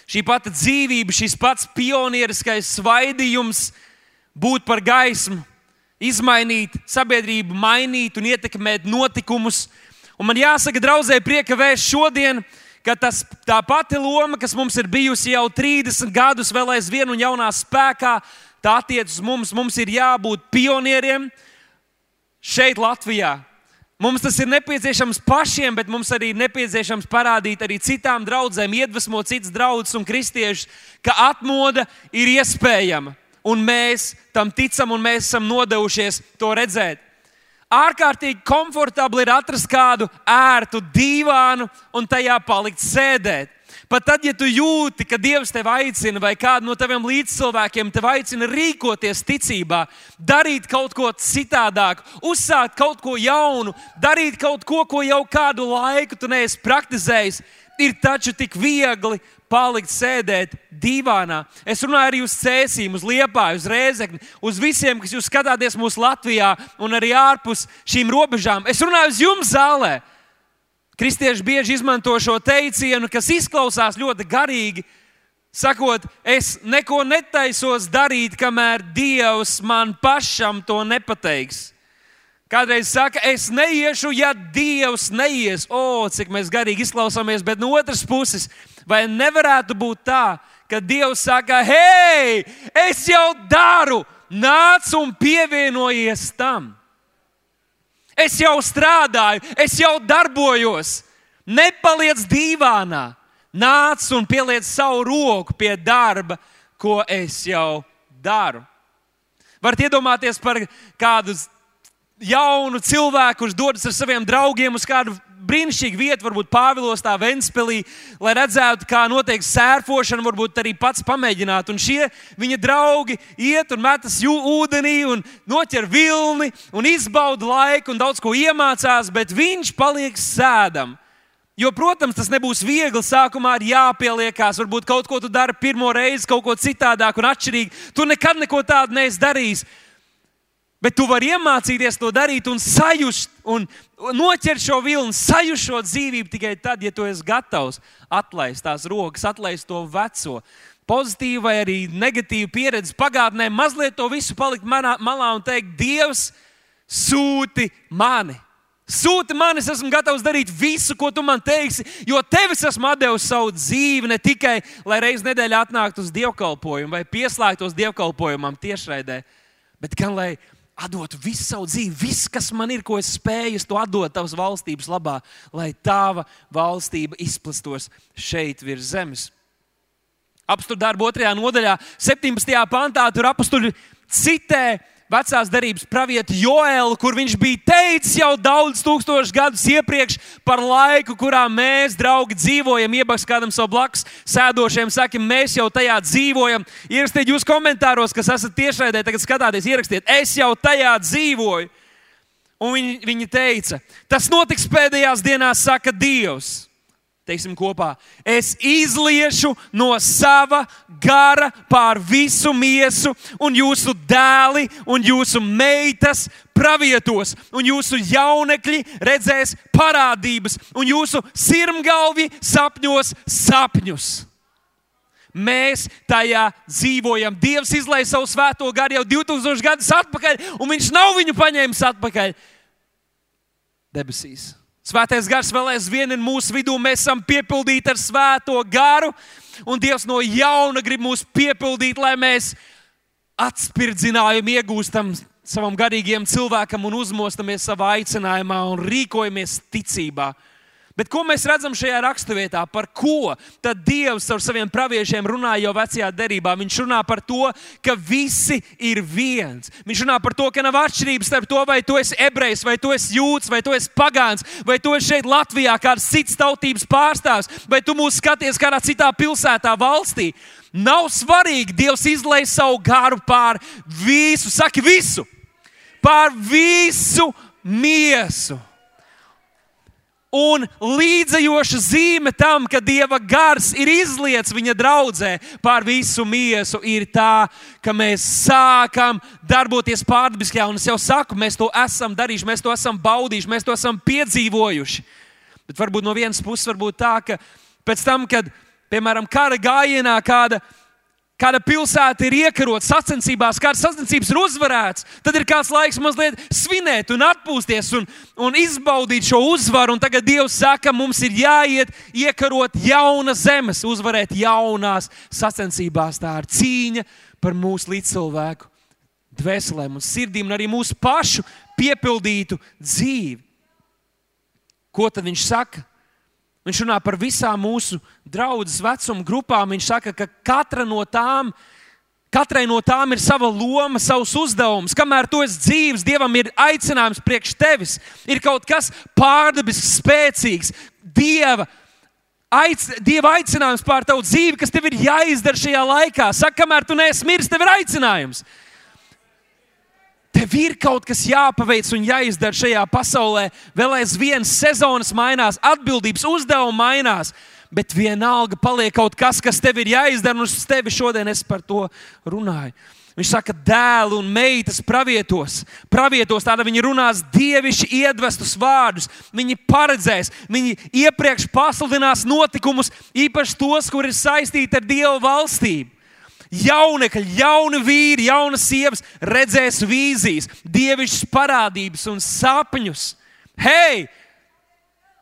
šī pati dzīvība, šis pats pionieriskais svaidījums būt par gaismu izmainīt sabiedrību, mainīt un ietekmēt notikumus. Un man jāsaka, draudzē, prieka vēst šodien, ka tas, tā pati loma, kas mums ir bijusi jau 30 gadus, vēl aizvien un jaunā spēkā, tā attiecas uz mums. Mums ir jābūt pionieriem šeit, Latvijā. Mums tas ir nepieciešams pašiem, bet mums arī nepieciešams parādīt arī citām draudzēm, iedvesmot citas draugus un kristiešus, ka atmoda ir iespējama un mēs tam ticam, un mēs esam nodevušies to redzēt. Ārkārtīgi komfortabli ir atrast kādu ērtu divānu un tajā palikt sēdēt. Pat tad, ja tu jūti, ka Dievs tevi aicina, vai kādu no taviem līdzcilvēkiem tevi aicina rīkoties ticībā, darīt kaut ko citādāk, uzsākt kaut ko jaunu, darīt kaut ko, ko jau kādu laiku tu neesi praktizējis, ir taču tik viegli palikt sēdēt divānā. Es runāju arī uz cēsīm, uz liepāju, uz rēzekni, uz visiem, kas jūs skatāties mūsu Latvijā un arī ārpus šīm robežām. Es runāju uz jums zālē. Kristieši bieži izmanto šo teicienu, kas izklausās ļoti garīgi. Sakot, es neko netaisos darīt, kamēr Dievs man pašam to nepateiks. Kādreiz saka, es neiešu, ja Dievs neies. O, cik mēs garīgi izklausāmies, bet no otras puses, vai nevarētu būt tā, ka Dievs saka, hei, es jau daru, nāc un pievienojies tam. Es jau strādāju, es jau darbojos. Nepaliec dīvānā, nāc un pieliec savu roku pie darba, ko es jau daru. Varat iedomāties par kādu jaunu cilvēku, kurš dodas ar saviem draugiem uz kādu brīnišķīgu vietu, varbūt Pāvilos, tā Ventspēlī, lai redzētu, kā notiek sērfošana, varbūt arī pats pamēģināt. Un šie viņa draugi iet un metas ūdenī un noķer vilni un izbauda laiku un daudz ko iemācās, bet viņš paliek sēdam. Jo, protams, tas nebūs viegli. Sākumā ir jāpieliekās, varbūt kaut ko tu dari pirmo reizi, kaut ko citādāk un atšķirīgi. Tu nekad neko tādu neesi darījis. Bet tu vari iemācīties to darīt un sajust, un noķert šo vilni, sajust šo dzīvību tikai tad, ja tu esi gatavs atlaist tās rokas, atlaist to veco. Pozitīva vai arī negatīva pieredze pagātnē, mazliet to visu palikt manā, malā un teikt, Dievs, sūti mani. Sūti mani, es esmu gatavs darīt visu, ko tu man teiksi, jo tevis esmu devis savu dzīvi ne tikai, lai reizes nedēļā atnāktu uz dievkalpojumu vai pieslēgtos dievkalpojumam tiešraidē, bet gan lai atdotu visu savu dzīvi, viss, kas man ir, ko es spēju, es to atdotu tavas valstības labā, lai tava valstība izplastos šeit virs zemes. Apstākļu darbu otrajā nodaļā, 17. pantā, tur apstuļi citē vecās derības pravieti Joēlu, kur viņš bija teicis jau daudz tūkstošus gadus iepriekš par laiku, kurā mēs, draugi, dzīvojam. Iebaks kādam savu blakus sēdošiem, sakim, mēs jau tajā dzīvojam. Ierakstiet jūs komentāros, kas esat tiešraidē, tagad skatāties, ierakstiet, es jau tajā dzīvoju. Un viņi, viņi teica, tas notiks pēdējās dienās, saka Dievs teiksim, kopā. Es izliešu no sava gara pār visu miesu, un jūsu dēli un jūsu meitas pravietos, un jūsu jaunekļi redzēs parādības, un jūsu sirmgalvi sapņos sapņus. Mēs tajā dzīvojam. Dievs izlaiž savu svēto garu jau 2000 gadus atpakaļ, un Viņš nav viņu paņēmis atpakaļ debesīs. Svētais gars vēl aizvien ir mūsu vidū. Mēs esam piepildīti ar svēto garu, un Dievs no jauna grib mūs piepildīt, lai mēs atspirdzinājumu iegūstam savam garīgiem cilvēkam un uzmostamies savā aicinājumā un rīkojamies ticībā. Bet ko mēs redzam šajā raksturvietā? Par ko tad Dievs ar saviem praviešiem runā jau vecajā derībā? Viņš runā par to, ka visi ir viens. Viņš runā par to, ka nav atšķirības starp to, vai tu esi ebrejs, vai tu esi jūds, vai tu esi pagāns, vai tu esi šeit Latvijā, kāds cits tautības pārstāvs, vai tu mūs skaties kādā citā pilsētā, valstī. Nav svarīgi, Dievs izlaiž savu garu pār visu, saki visu, pār visu miesu. Un līdzējoša zīme tam, ka Dieva gars ir izlietis viņa draudzē pār visu miesu, ir tā, ka mēs sākam darboties pārdabiskajā. Un es jau saku, mēs to esam darījuši, mēs to esam baudījuši, mēs to esam piedzīvojuši. Bet varbūt no vienas puses, varbūt tā, ka pēc tam, kad, piemēram, kara gājienā kāda kāda pilsēta ir iekarota sacensībās, kādas sacensības ir uzvarētas, tad ir kāds laiks mazliet svinēt un atpūsties un, un izbaudīt šo uzvaru. Un tagad Dievs saka, mums ir jāiet, iekarot jaunas zemes, uzvarēt jaunās sacensībās. Tā ir cīņa par mūsu līdzcilvēku dvēselēm un sirdīm, un arī mūsu pašu piepildītu dzīvi. Ko tad viņš saka? Viņš runā par visām mūsu draudzes vecuma grupām. Viņš saka, ka katra no tām, katrai no tām ir sava loma, savs uzdevums. Kamēr tu esi dzīves, Dievam ir aicinājums priekš tevis. Ir kaut kas pārdabisks, spēcīgs, Dieva. Aic, Dieva aicinājums pār tavu dzīvi, kas tev ir jāizdara šajā laikā. Saka, kamēr tu neesi miris, tev ir aicinājums. Tev ir kaut kas jāpaveic un jāizdara šajā pasaulē. Vēl aizvien sezonas mainās, atbildības uzdevumi mainās, bet vienalga paliek kaut kas, kas tev ir jāizdara, un uz tevi šodien es par to runāju. Viņš saka, dēlu un meitas pravietos. Pravietos tāda viņi runās dievišķi iedvestus vārdus. Viņi paredzēs, viņi iepriekš pasludinās notikumus, īpaši tos, kur ir saistīti ar Dieva valstību jaunekļi, jauni vīri, jaunas sievas redzēs vīzijas, dievišķas parādības un sapņus. Hei!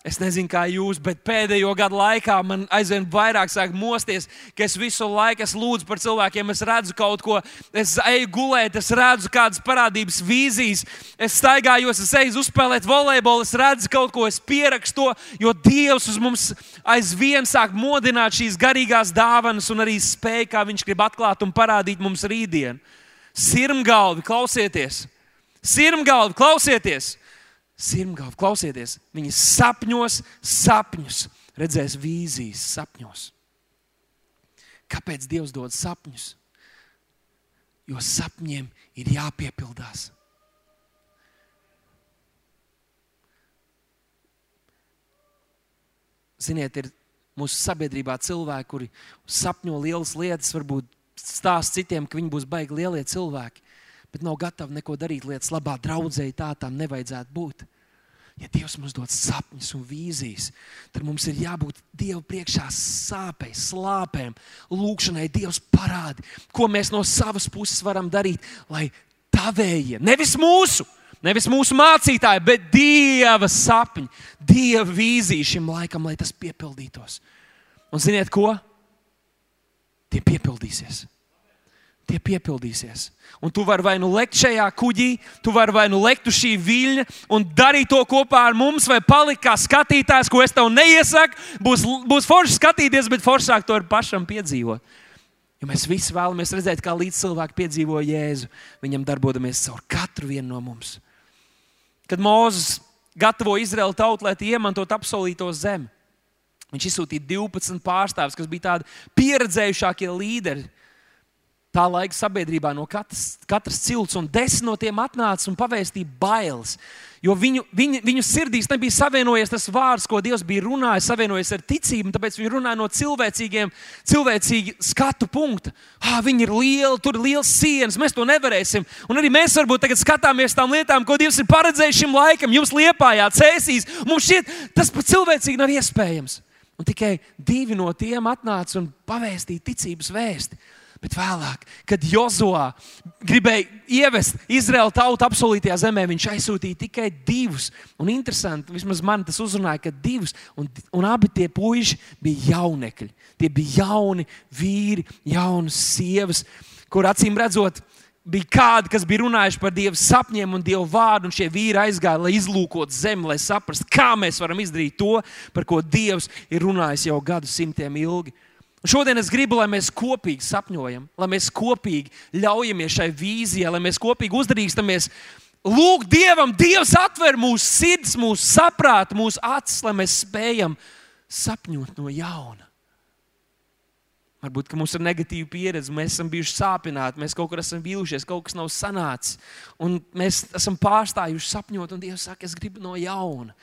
Es nezinu, kā jūs, bet pēdējo gadu laikā man aizvien vairāk sāk mosties, ka es visu laiku es lūdzu par cilvēkiem, es redzu kaut ko, es eju gulēt, es redzu kādas parādības, vīzijas, es staigājos, es eju uzspēlēt volejbolu, es redzu kaut ko, es pierakstu to, jo Dievs uz mums aizvien sāk modināt šīs garīgās dāvanas un arī spēju, kā Viņš grib atklāt un parādīt mums rītdienu. Sirmgalvi, klausieties! Sirmgalvi, klausieties! Sirmgalva, klausieties, viņi sapņos, sapņus, redzēs vīzijas, sapņos. Kāpēc Dievs dod sapņus? Jo sapņiem ir jāpiepildās. Ziniet, ir mūsu sabiedrībā cilvēki, kuri sapņo lielas lietas, varbūt stāsta citiem, ka viņi būs baigi lielie cilvēki bet nav gatavi neko darīt lietas labā. Draudzēji tā tam nevajadzētu būt. Ja Dievs mums dod sapņus un vīzijas, tad mums ir jābūt Dieva priekšā sāpēm, slāpēm, lūgšanai. Dievs parādi, ko mēs no savas puses varam darīt, lai tavējie, nevis mūsu, nevis mūsu mācītāji, bet Dieva sapņi, Dieva vīzija šim laikam, lai tas piepildītos. Un ziniet ko? Tie piepildīsies tie piepildīsies. Un tu vari vai nu lekt šajā kuģī, tu vari vai nu lekt uz šī viļņa un darīt to kopā ar mums, vai palikt kā skatītājs, ko es tev neiesaku. Būs, būs forši skatīties, bet foršāk to ir pašam piedzīvot. Jo mēs visi vēlamies redzēt, kā līdz cilvēki piedzīvo Jēzu, viņam darbojamies caur katru vienu no mums. Kad Mozus gatavo Izraēlu tautu, lai tie iemantotu apsolīto zemi, viņš izsūtīja 12 pārstāvjus, kas bija tādi pieredzējušākie līderi tā laika sabiedrībā no katras, katras cilts, un desmit no tiem atnāca un pavēstīja bailes. Jo viņu, viņu, viņu sirdīs nebija savienojies tas vārds, ko Dievs bija runājis, savienojies ar ticību, tāpēc viņi runāja no cilvēcīgiem, cilvēcīga skatu punkta. Ah, viņi ir lieli, tur ir liels sienas, mēs to nevarēsim. Un arī mēs varbūt tagad skatāmies tām lietām, ko Dievs ir paredzējis šim laikam, jums liepājā, cēsīs. Mums šķiet, tas pat cilvēcīgi nav iespējams. Un tikai divi no tiem atnāca un pavēstīja ticības vēstuli. Bet vēlāk, kad Jozovā gribēja ievest Izraēlu tautu apsolītajā zemē, viņš aizsūtīja tikai divus. Un interesanti, vismaz man tas uzrunāja, ka divus, un, un abi tie puiši bija jaunekļi. Tie bija jauni vīri, jaunas sievas, kur acīm redzot, bija kādi, kas bija runājuši par Dieva sapņiem un Dieva vārdu, un šie vīri aizgāja, lai izlūkotu zemi, lai saprastu, kā mēs varam izdarīt to, par ko Dievs ir runājis jau gadu simtiem ilgi. Un šodien es gribu, lai mēs kopīgi sapņojam, lai mēs kopīgi ļaujamies šai vīzijai, lai mēs kopīgi uzdrīkstamies. Lūk, Dievam, Dievs atver mūsu sirds, mūsu saprātu, mūsu acis, lai mēs spējam sapņot no jauna. Varbūt mums ir negatīva pieredze, mēs esam bijuši sāpināti, mēs kaut kur esam vīlušies, kaut kas nav sanācis. Un mēs esam pārstājuši sapņot, un Dievs saka, es gribu no jauna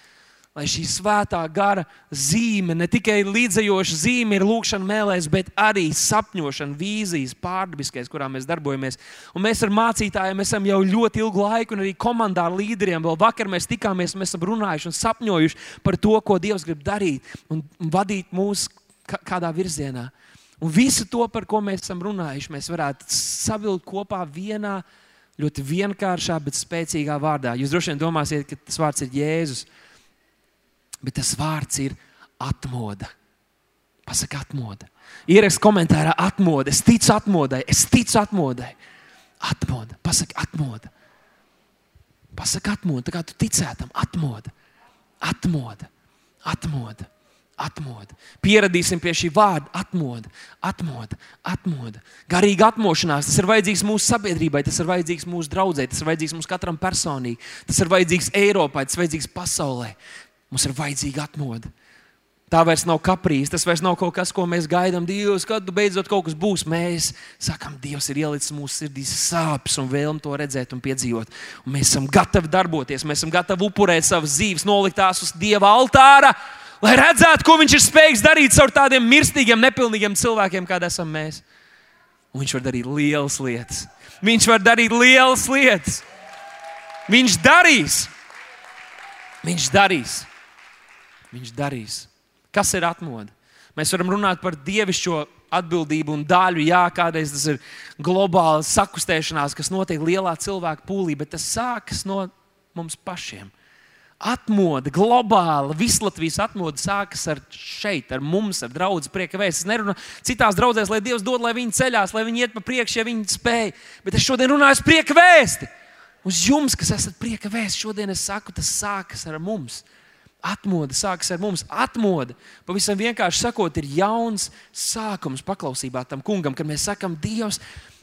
lai šī svētā gara zīme, ne tikai līdzējoša zīme ir lūkšana mēlēs, bet arī sapņošana, vīzijas, pārdabiskais, kurā mēs darbojamies. Un mēs ar mācītājiem esam jau ļoti ilgu laiku, un arī komandā ar līderiem. Vēl vakar mēs tikāmies, mēs esam runājuši un sapņojuši par to, ko Dievs grib darīt un vadīt mūs kādā virzienā. Un visu to, par ko mēs esam runājuši, mēs varētu savilkt kopā vienā ļoti vienkāršā, bet spēcīgā vārdā. Jūs droši vien domāsiet, ka tas vārds ir Jēzus bet tas vārds ir atmoda. Pasaka, atmoda. Ierakst komentārā, atmoda. Es ticu atmodai, es ticu atmodai. Atmoda, pasaka, atmoda. Pasaka, atmoda, tā kā tu ticētam, atmoda. Atmoda, atmoda, atmoda. Pieradīsim pie šī vārda, atmoda, atmoda, atmoda. Garīga atmošanās, tas ir vajadzīgs mūsu sabiedrībai, tas ir vajadzīgs mūsu draudzē, tas ir vajadzīgs mums katram personīgi, tas ir vajadzīgs Eiropai, tas ir vajadzīgs pasaulē. Mums ir vajadzīga atmoda. Tā vairs nav kaprīze, tas vairs nav kaut kas, ko mēs gaidām. Dievs, kad beidzot kaut kas būs, mēs sakām, Dievs ir ielicis mūsu sirdīs sāpes un vēlmi to redzēt un piedzīvot. Un mēs esam gatavi darboties, mēs esam gatavi upurēt savas dzīves, nolikt tās uz Dieva altāra, lai redzētu, ko Viņš ir spējīgs darīt ar tādiem mirstīgiem, nepilnīgiem cilvēkiem, kāda esam mēs. Un viņš var darīt lielas lietas. Viņš var darīt lielas lietas. Viņš darīs. Viņš darīs. Viņš darīs. Kas ir atmoda? Mēs varam runāt par dievišķo atbildību un daļu. Jā, kādreiz tas ir globāla sakustēšanās, kas notiek lielā cilvēka pūlī, bet tas sākas no mums pašiem. Atmoda, globāla, vislatvijas atmoda sākas ar šeit, ar mums, ar draugu prieka vēstures. Es nerunāju citās draudzēs, lai Dievs dod, lai viņi ceļās, lai viņi iet pa priekšu, ja viņi spēj. Bet es šodien runāju par prieka vēsti. Uz jums, kas esat prieka vēsts, šodien es saku, tas sākas ar mums. Atmoda sākas ar mums. Atmoda, pavisam vienkārši sakot, ir jauns sākums paklausībā tam kungam, kad mēs sakām, Dievs,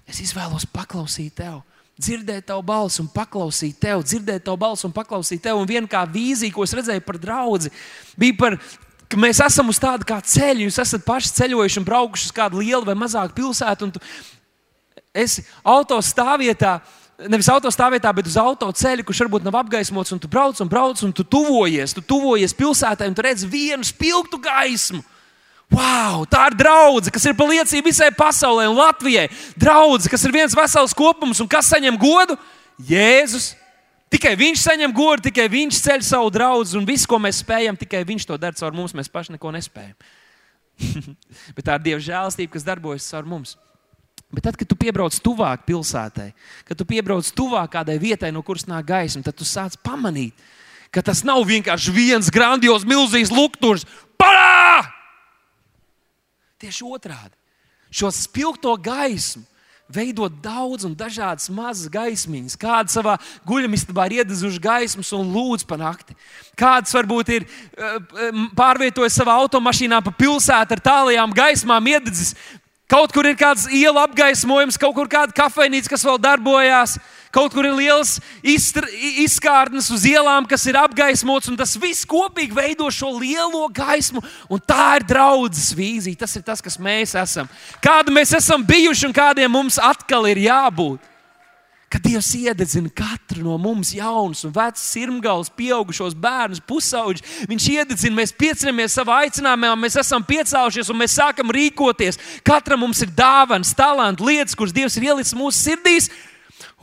es izvēlos paklausīt tev. Dzirdēt tavu balsi un paklausīt tev, dzirdēt tavu balsi un paklausīt tev. Un viena kā vīzija, ko es redzēju par draugu, bija par ka mēs esam uz tāda kā ceļa. Jūs esat paši ceļojuši un braukuši uz kādu lielu vai mazāku pilsētu, tu esi autostāvvietā nevis autostāvvietā, bet uz autoceļa, kurš varbūt nav apgaismots, un tu brauc un brauc, un tu tuvojies, tu tuvojies pilsētai, un tu redz vienu spilgtu gaismu. Wow, tā ir draudzene, kas ir pa liecību visai pasaulē un Latvijai. Draudzene, kas ir viens vesels kopums, un kas saņem godu? Jēzus. Tikai viņš saņem godu, tikai viņš ceļ savu draugu, un viss, ko mēs spējam, tikai viņš to dara caur mums. Mēs paši neko nespējam. Bet tā ir Dieva žēlastība, kas darbojas caur mums. Bet tad, kad tu piebrauc tuvāk pilsētai, kad tu piebrauc tuvāk kādai vietai, no kuras nāk gaisma, tad tu sāc pamanīt, ka tas nav vienkārši viens grandios, milzīgs lukturs. Parā! Tieši otrādi. Šo spilgto gaismu veidot daudz un dažādas mazas gaismiņas. Kāda savā guļamistabā ir iedezuši gaismas un lūdz pa nakti. Kāds varbūt ir eh, pārvietojis savā automašīnā pa pilsētu ar tālajām gaismām, iededzis Kaut kur ir kāds iela apgaismojums, kaut kur kāda kafejnīca, kas vēl darbojās, kaut kur ir liels izkārnes uz ielām, kas ir apgaismots, un tas viss kopīgi veido šo lielo gaismu. Tā ir draudzes vīzija. Tas ir tas, kas mēs esam. Kāda mēs esam bijuši un kādiem mums atkal ir jābūt ka Dievs iededzina katru no mums jaunus un vecus sirmgalus, pieaugušos bērnus, pusauģus. Viņš iededzina, mēs piecinamies savā aicinājumā, mēs esam piecēlušies un mēs sākam rīkoties. Katram mums ir dāvāns, talants, lietas, kuras Dievs ir ielicis mūsu sirdīs.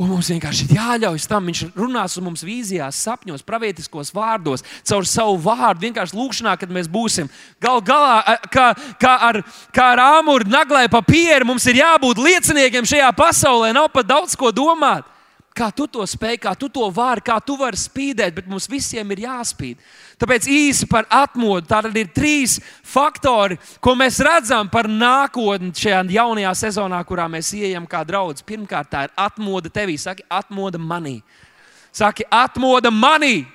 Un mums vienkārši ir jāļauj tam. Viņš runās mums vīzijās, sapņos, pravietiskos vārdos, caur savu vārdu, vienkārši lūkšanā, kad mēs būsim. Galu galā, kā, kā ar, kā ar āmuru naglai papīru, mums ir jābūt lieciniekiem šajā pasaulē. Nav pat daudz ko domāt. Kā tu to spēj, kā tu to vari, kā tu vari spīdēt, bet mums visiem ir jāspīd. Tāpēc īsi par atmodu. Tātad ir trīs faktori, ko mēs redzam par nākotni šajā jaunajā sezonā, kurā mēs ieejam kā draugi. Pirmkārt, tā ir atmoda tevī. Saki, atmoda manī. Saki, atmoda manī.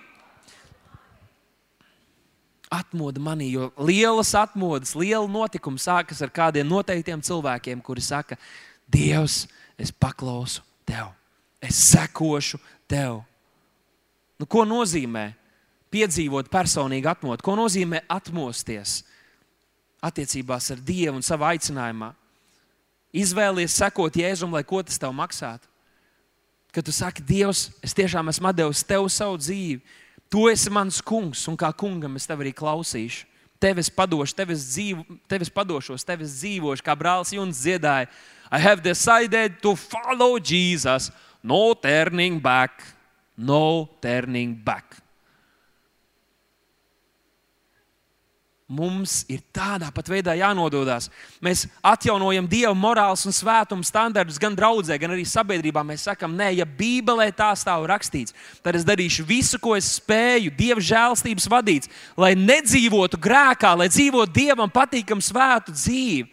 Atmoda manī, jo lielas atmodas, liela notikuma sākas ar kādiem noteiktiem cilvēkiem, kuri saka, Dievs, es paklausu tev es sekošu tev. Nu, ko nozīmē piedzīvot personīgu atmodu? Ko nozīmē atmosties attiecībās ar Dievu un savā aicinājumā? Izvēlies sekot Jēzum, lai ko tas tev maksātu. Kad tu saki, Dievs, es tiešām esmu devis tev savu dzīvi, tu esi mans kungs, un kā kungam es tev arī klausīšu. Tev es padošu, tev es, dzīvo, tev es padošos, tev es dzīvošu, kā brālis Juns dziedāja. I have decided to follow Jesus No turning back, no turning back. Mums ir tādā pat veidā jānododas. Mēs atjaunojam Dieva morāles un svētuma standartus gan draudzē, gan arī sabiedrībā. Mēs sakām, nē, ja Bībelē tā stāv rakstīts, tad es darīšu visu, ko es spēju, Dieva žēlstības vadīts, lai nedzīvotu grēkā, lai dzīvotu Dievam patīkamu svētu dzīvi,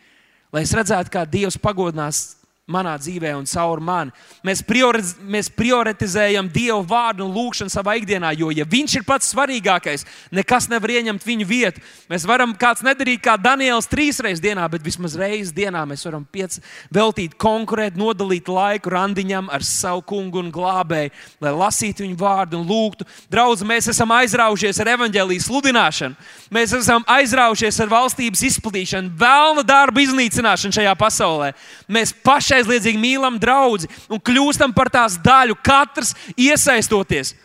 lai es redzētu, kā Dievs pagodinās manā dzīvē un caur mani. Mēs, prioriz, mēs prioritizējam Dievu vārdu un lūgšanu savā ikdienā, jo, ja Viņš ir pats svarīgākais, nekas nevar ieņemt viņa vietu. Mēs varam kāds nedarīt kā Daniels trīs reizes dienā, bet vismaz reizes dienā mēs varam piec, veltīt konkrēti, nodalīt laiku randiņam ar savu kungu un glābēju, lai lasītu viņu vārdu un lūgtu. Draudz, mēs esam aizraujušies ar evaņģēlijas sludināšanu, mēs esam aizraujušies ar valstības izplatīšanu, vēlna darbu iznīcināšanu šajā pasaulē. Mēs paši pašaizliedzīgi mīlam draugu un kļūstam par tās daļu, katrs iesaistoties.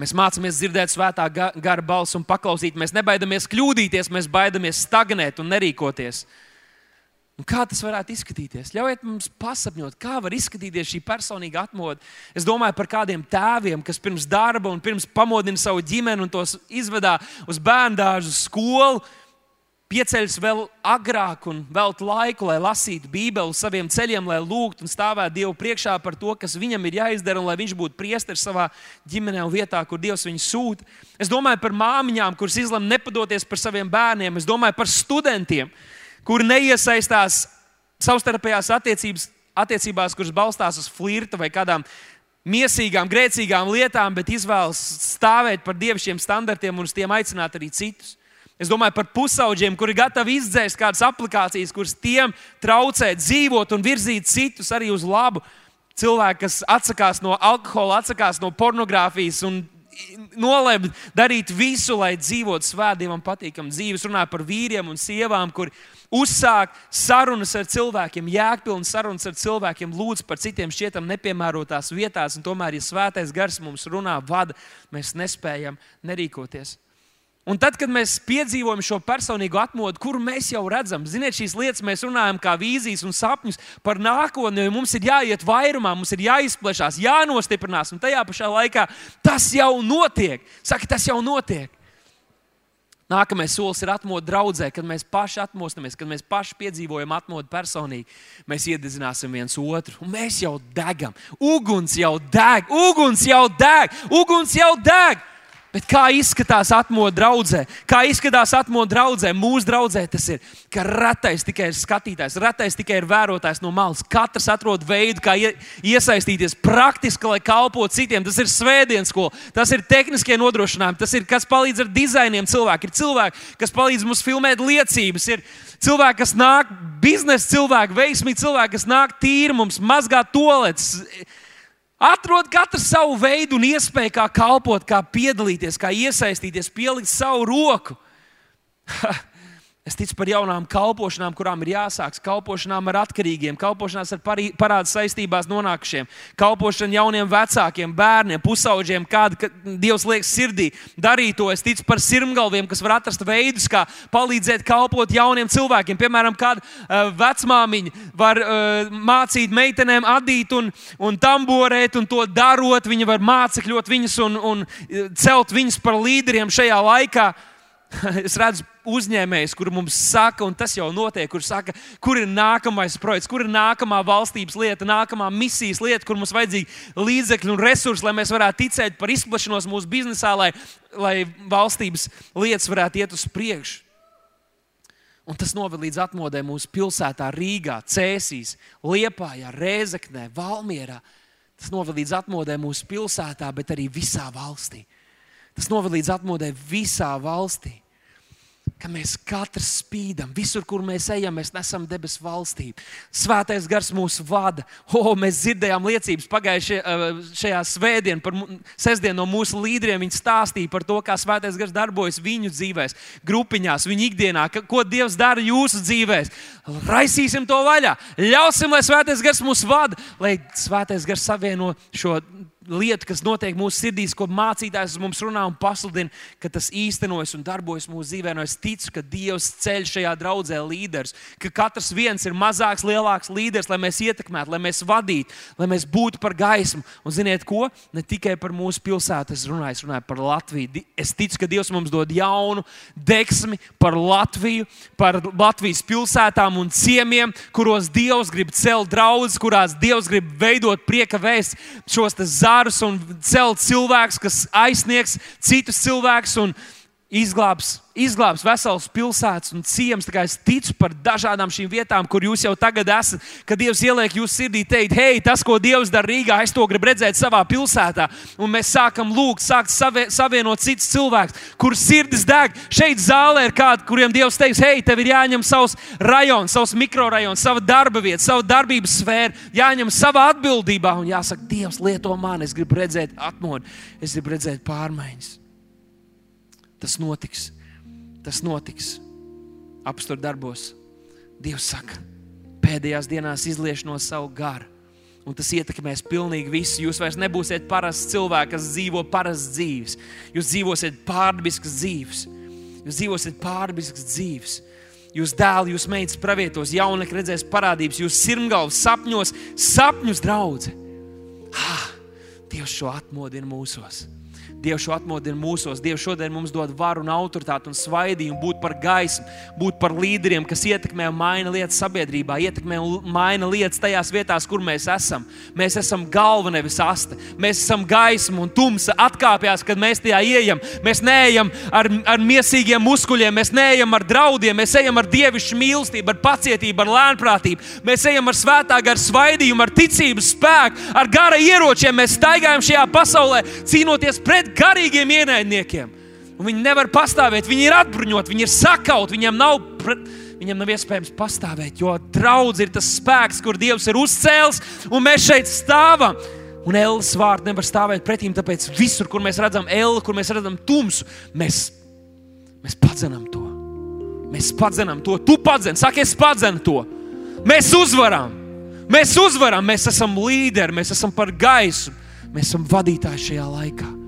Mēs mācāmies dzirdēt svētā gara balsi un paklausīt. Mēs nebaidamies kļūdīties, mēs baidamies stagnēt un nerīkoties. Un kā tas varētu izskatīties? Ļaujiet mums pasapņot, kā var izskatīties šī personīga atmoda. Es domāju par kādiem tēviem, kas pirms darba un pirms pamodina savu ģimeni un tos izvedā uz bērnu dārzu, skolu pieceļas vēl agrāk un veltu laiku, lai lasītu Bībeli saviem ceļiem, lai lūgtu un stāvētu Dievu priekšā par to, kas viņam ir jāizdara, un lai viņš būtu priesteris savā ģimenē un vietā, kur Dievs viņu sūta. Es domāju par māmiņām, kuras izlemj nepadoties par saviem bērniem. Es domāju par studentiem, kuri neiesaistās savstarpējās attiecības, attiecībās, kuras balstās uz flirta vai kādām miesīgām, grēcīgām lietām, bet izvēlas stāvēt par dievišķiem standartiem un uz tiem aicināt arī citus. Es domāju par pusauģiem, kuri ir gatavi izdzēst kādas aplikācijas, kuras tiem traucē dzīvot un virzīt citus arī uz labu. Cilvēki, kas atsakās no alkohola, atsakās no pornogrāfijas un nolēma darīt visu, lai dzīvotu svētdievam patīkamu dzīvi. Es runāju par vīriem un sievām, kuri uzsāk sarunas ar cilvēkiem, jēgpilnas sarunas ar cilvēkiem, lūdz par citiem šķietam nepiemērotās vietās, un tomēr, ja svētais gars mums runā, vada, mēs nespējam nerīkoties. Un tad, kad mēs piedzīvojam šo personīgo atmodu, kuru mēs jau redzam, ziniet, šīs lietas mēs runājam kā vīzijas un sapņus par nākotni, jo mums ir jāiet vairumā, mums ir jāizplešās, jānostiprinās, un tajā pašā laikā tas jau notiek. Saka, tas jau notiek. Nākamais solis ir atmodu draudzē, kad mēs paši atmostamies, kad mēs paši piedzīvojam atmodu personīgi. Mēs iededzināsim viens otru, un mēs jau degam. Uguns jau deg, uguns jau deg, uguns jau deg. Bet kā izskatās atmodu draudzē? Kā izskatās atmodu draudzē? Mūsu draudzē tas ir, ka retais tikai ir skatītājs, retais tikai ir vērotājs no malas. Katrs atrod veidu, kā iesaistīties praktiski, lai kalpotu citiem. Tas ir svētdienas skola, tas ir tehniskie nodrošinājumi, tas ir kas palīdz ar dizainiem cilvēkiem. Ir cilvēki, kas palīdz mums filmēt liecības, ir cilvēki, kas nāk, biznesa cilvēki, veiksmīgi cilvēki, kas nāk tīri mums, mazgāt toaletes Atrod katru savu veidu un iespēju, kā kalpot, kā piedalīties, kā iesaistīties, pielikt savu roku. Es ticu par jaunām kalpošanām, kurām ir jāsākas, kalpošanām ar atkarīgiem, kalpošanās ar parādu saistībās nonākušiem, kalpošana jauniem vecākiem, bērniem, pusauģiem, kāda Dievs liekas sirdī. Darīt to. Es ticu par sirmgalviem, kas var atrast veidus, kā palīdzēt kalpot jauniem cilvēkiem. Piemēram, kāda uh, vecmāmiņa var uh, mācīt meitenēm adīt un, un tamborēt, un to darot. Viņa var mācekļot viņas un, un uh, celt viņas par līderiem šajā laikā. Es redzu uzņēmējs, kur mums saka, un tas jau notiek, kur saka, kur ir nākamais projekts, kur ir nākamā valstības lieta, nākamā misijas lieta, kur mums vajadzīgi līdzekļi un resursi, lai mēs varētu ticēt par izplatīšanos mūsu biznesā, lai, lai valstības lietas varētu iet uz priekšu. Un tas noved līdz atmodē mūsu pilsētā, Rīgā, Cēsīs, Liepājā, Rēzeknē, Valmierā. Tas noved līdz atmodē mūsu pilsētā, bet arī visā valstī. Tas noved līdz atmodē visā valstī. Ka mēs katrs spīdam, visur, kur mēs ejam, mēs nesam debesu valstību. Svētais gars mūs vada. O, mēs dzirdējām liecības pagājušajā šajā svētdienā, par sestdienu no mūsu līderiem. Viņi stāstīja par to, kā svētais gars darbojas viņu dzīvēm, grupiņās, viņu ikdienā, ko Dievs dara jūsu dzīvēm. Raisīsim to vaļā, ļausim, lai svētais gars mūs vada, lai svētais gars savieno šo lieta, kas notiek mūsu sirdīs, ko mācītājs mums runā un pasludina, ka tas īstenojas un darbojas mūsu dzīvē. No es ticu, ka Dievs ceļ šajā draudzē līderus, ka katrs viens ir mazāks, lielāks līderis, lai mēs ietekmētu, lai mēs vadītu, lai mēs būtu par gaismu. Un ziniet, ko? Ne tikai par mūsu pilsētu es runāju, es runāju par Latviju. Es ticu, ka Dievs mums dod jaunu deksmi par Latviju, par Latvijas pilsētām un ciemiem, kuros Dievs grib celt draugus, kurās Dievs grib veidot prieka vēst šos zārus kārus un celt cilvēkus, kas aizsniegs citus cilvēkus un izglābs, izglābs veselas pilsētas un ciems. Es ticu par dažādām šīm vietām, kur jūs jau tagad esat. Kad Dievs ieliek jūsu sirdī, teikt, hei, tas, ko Dievs dara Rīgā, es to gribu redzēt savā pilsētā. Un mēs sākam lūgt, sākt savie, savienot citus cilvēkus, kurus sirdis deg. Šeit zālē ir kādi, kuriem Dievs teiks, hei, tev ir jāņem savs rajons, savs mikrorajons, sava darba vieta, sava darbības sfēra, jāņem savā atbildībā un jāsaka, Dievs, lieto mani, es gribu redzēt atmodu, es gribu redzēt pārmaiņas. Tas notiks. Tas notiks. Apstākļu darbos. Dievs saka, pēdējās dienās izliešu no savu garu. Un tas ietekmēs pilnīgi visu. Jūs vairs nebūsiet parasts cilvēks, kas dzīvo parastas dzīves. Jūs dzīvosiet pārdabiskas dzīves. Jūs dzīvosiet pārdabiskas dzīves. Jūs dēli, jūs meitas pravietos, jaunekļi redzēs parādības, jūs sirmgalvas sapņos, sapņus draugi. Ah, Dievs šo atmodina mūsos. Dievs šo atmodina mūsos. Dievs šodien mums dod varu un autoritāti un svaidījumu būt par gaismu, būt par līderiem, kas ietekmē un maina lietas sabiedrībā, ietekmē un maina lietas tajās vietās, kur mēs esam. Mēs esam galva, nevis asta. Mēs esam gaisma un tumsa atkāpjas, kad mēs tajā ieejam. Mēs neejam ar, ar miesīgiem muskuļiem, mēs neejam ar draudiem, mēs ejam ar dievišķu mīlestību, ar pacietību, ar lēnprātību. Mēs ejam ar svētā gara svaidījumu, ar ticības spēku, ar gara ieročiem. Mēs staigājam šajā pasaulē, cīnoties pret garīgiem ienaidniekiem. Un viņi nevar pastāvēt, viņi ir atbruņoti, viņi ir sakauti, viņiem nav, viņiem nav iespējams pastāvēt, jo draudz ir tas spēks, kur Dievs ir uzcēlis, un mēs šeit stāvam. Un Ēlas vārds nevar stāvēt pretīm, tāpēc visur, kur mēs redzam Ēlu, kur mēs redzam tumsu, mēs, mēs padzenam to. Mēs padzenam to. Tu padzen, saki, es padzenu to. Mēs uzvaram. Mēs uzvaram, mēs esam līderi, mēs esam par gaisu, mēs esam vadītāji šajā laikā.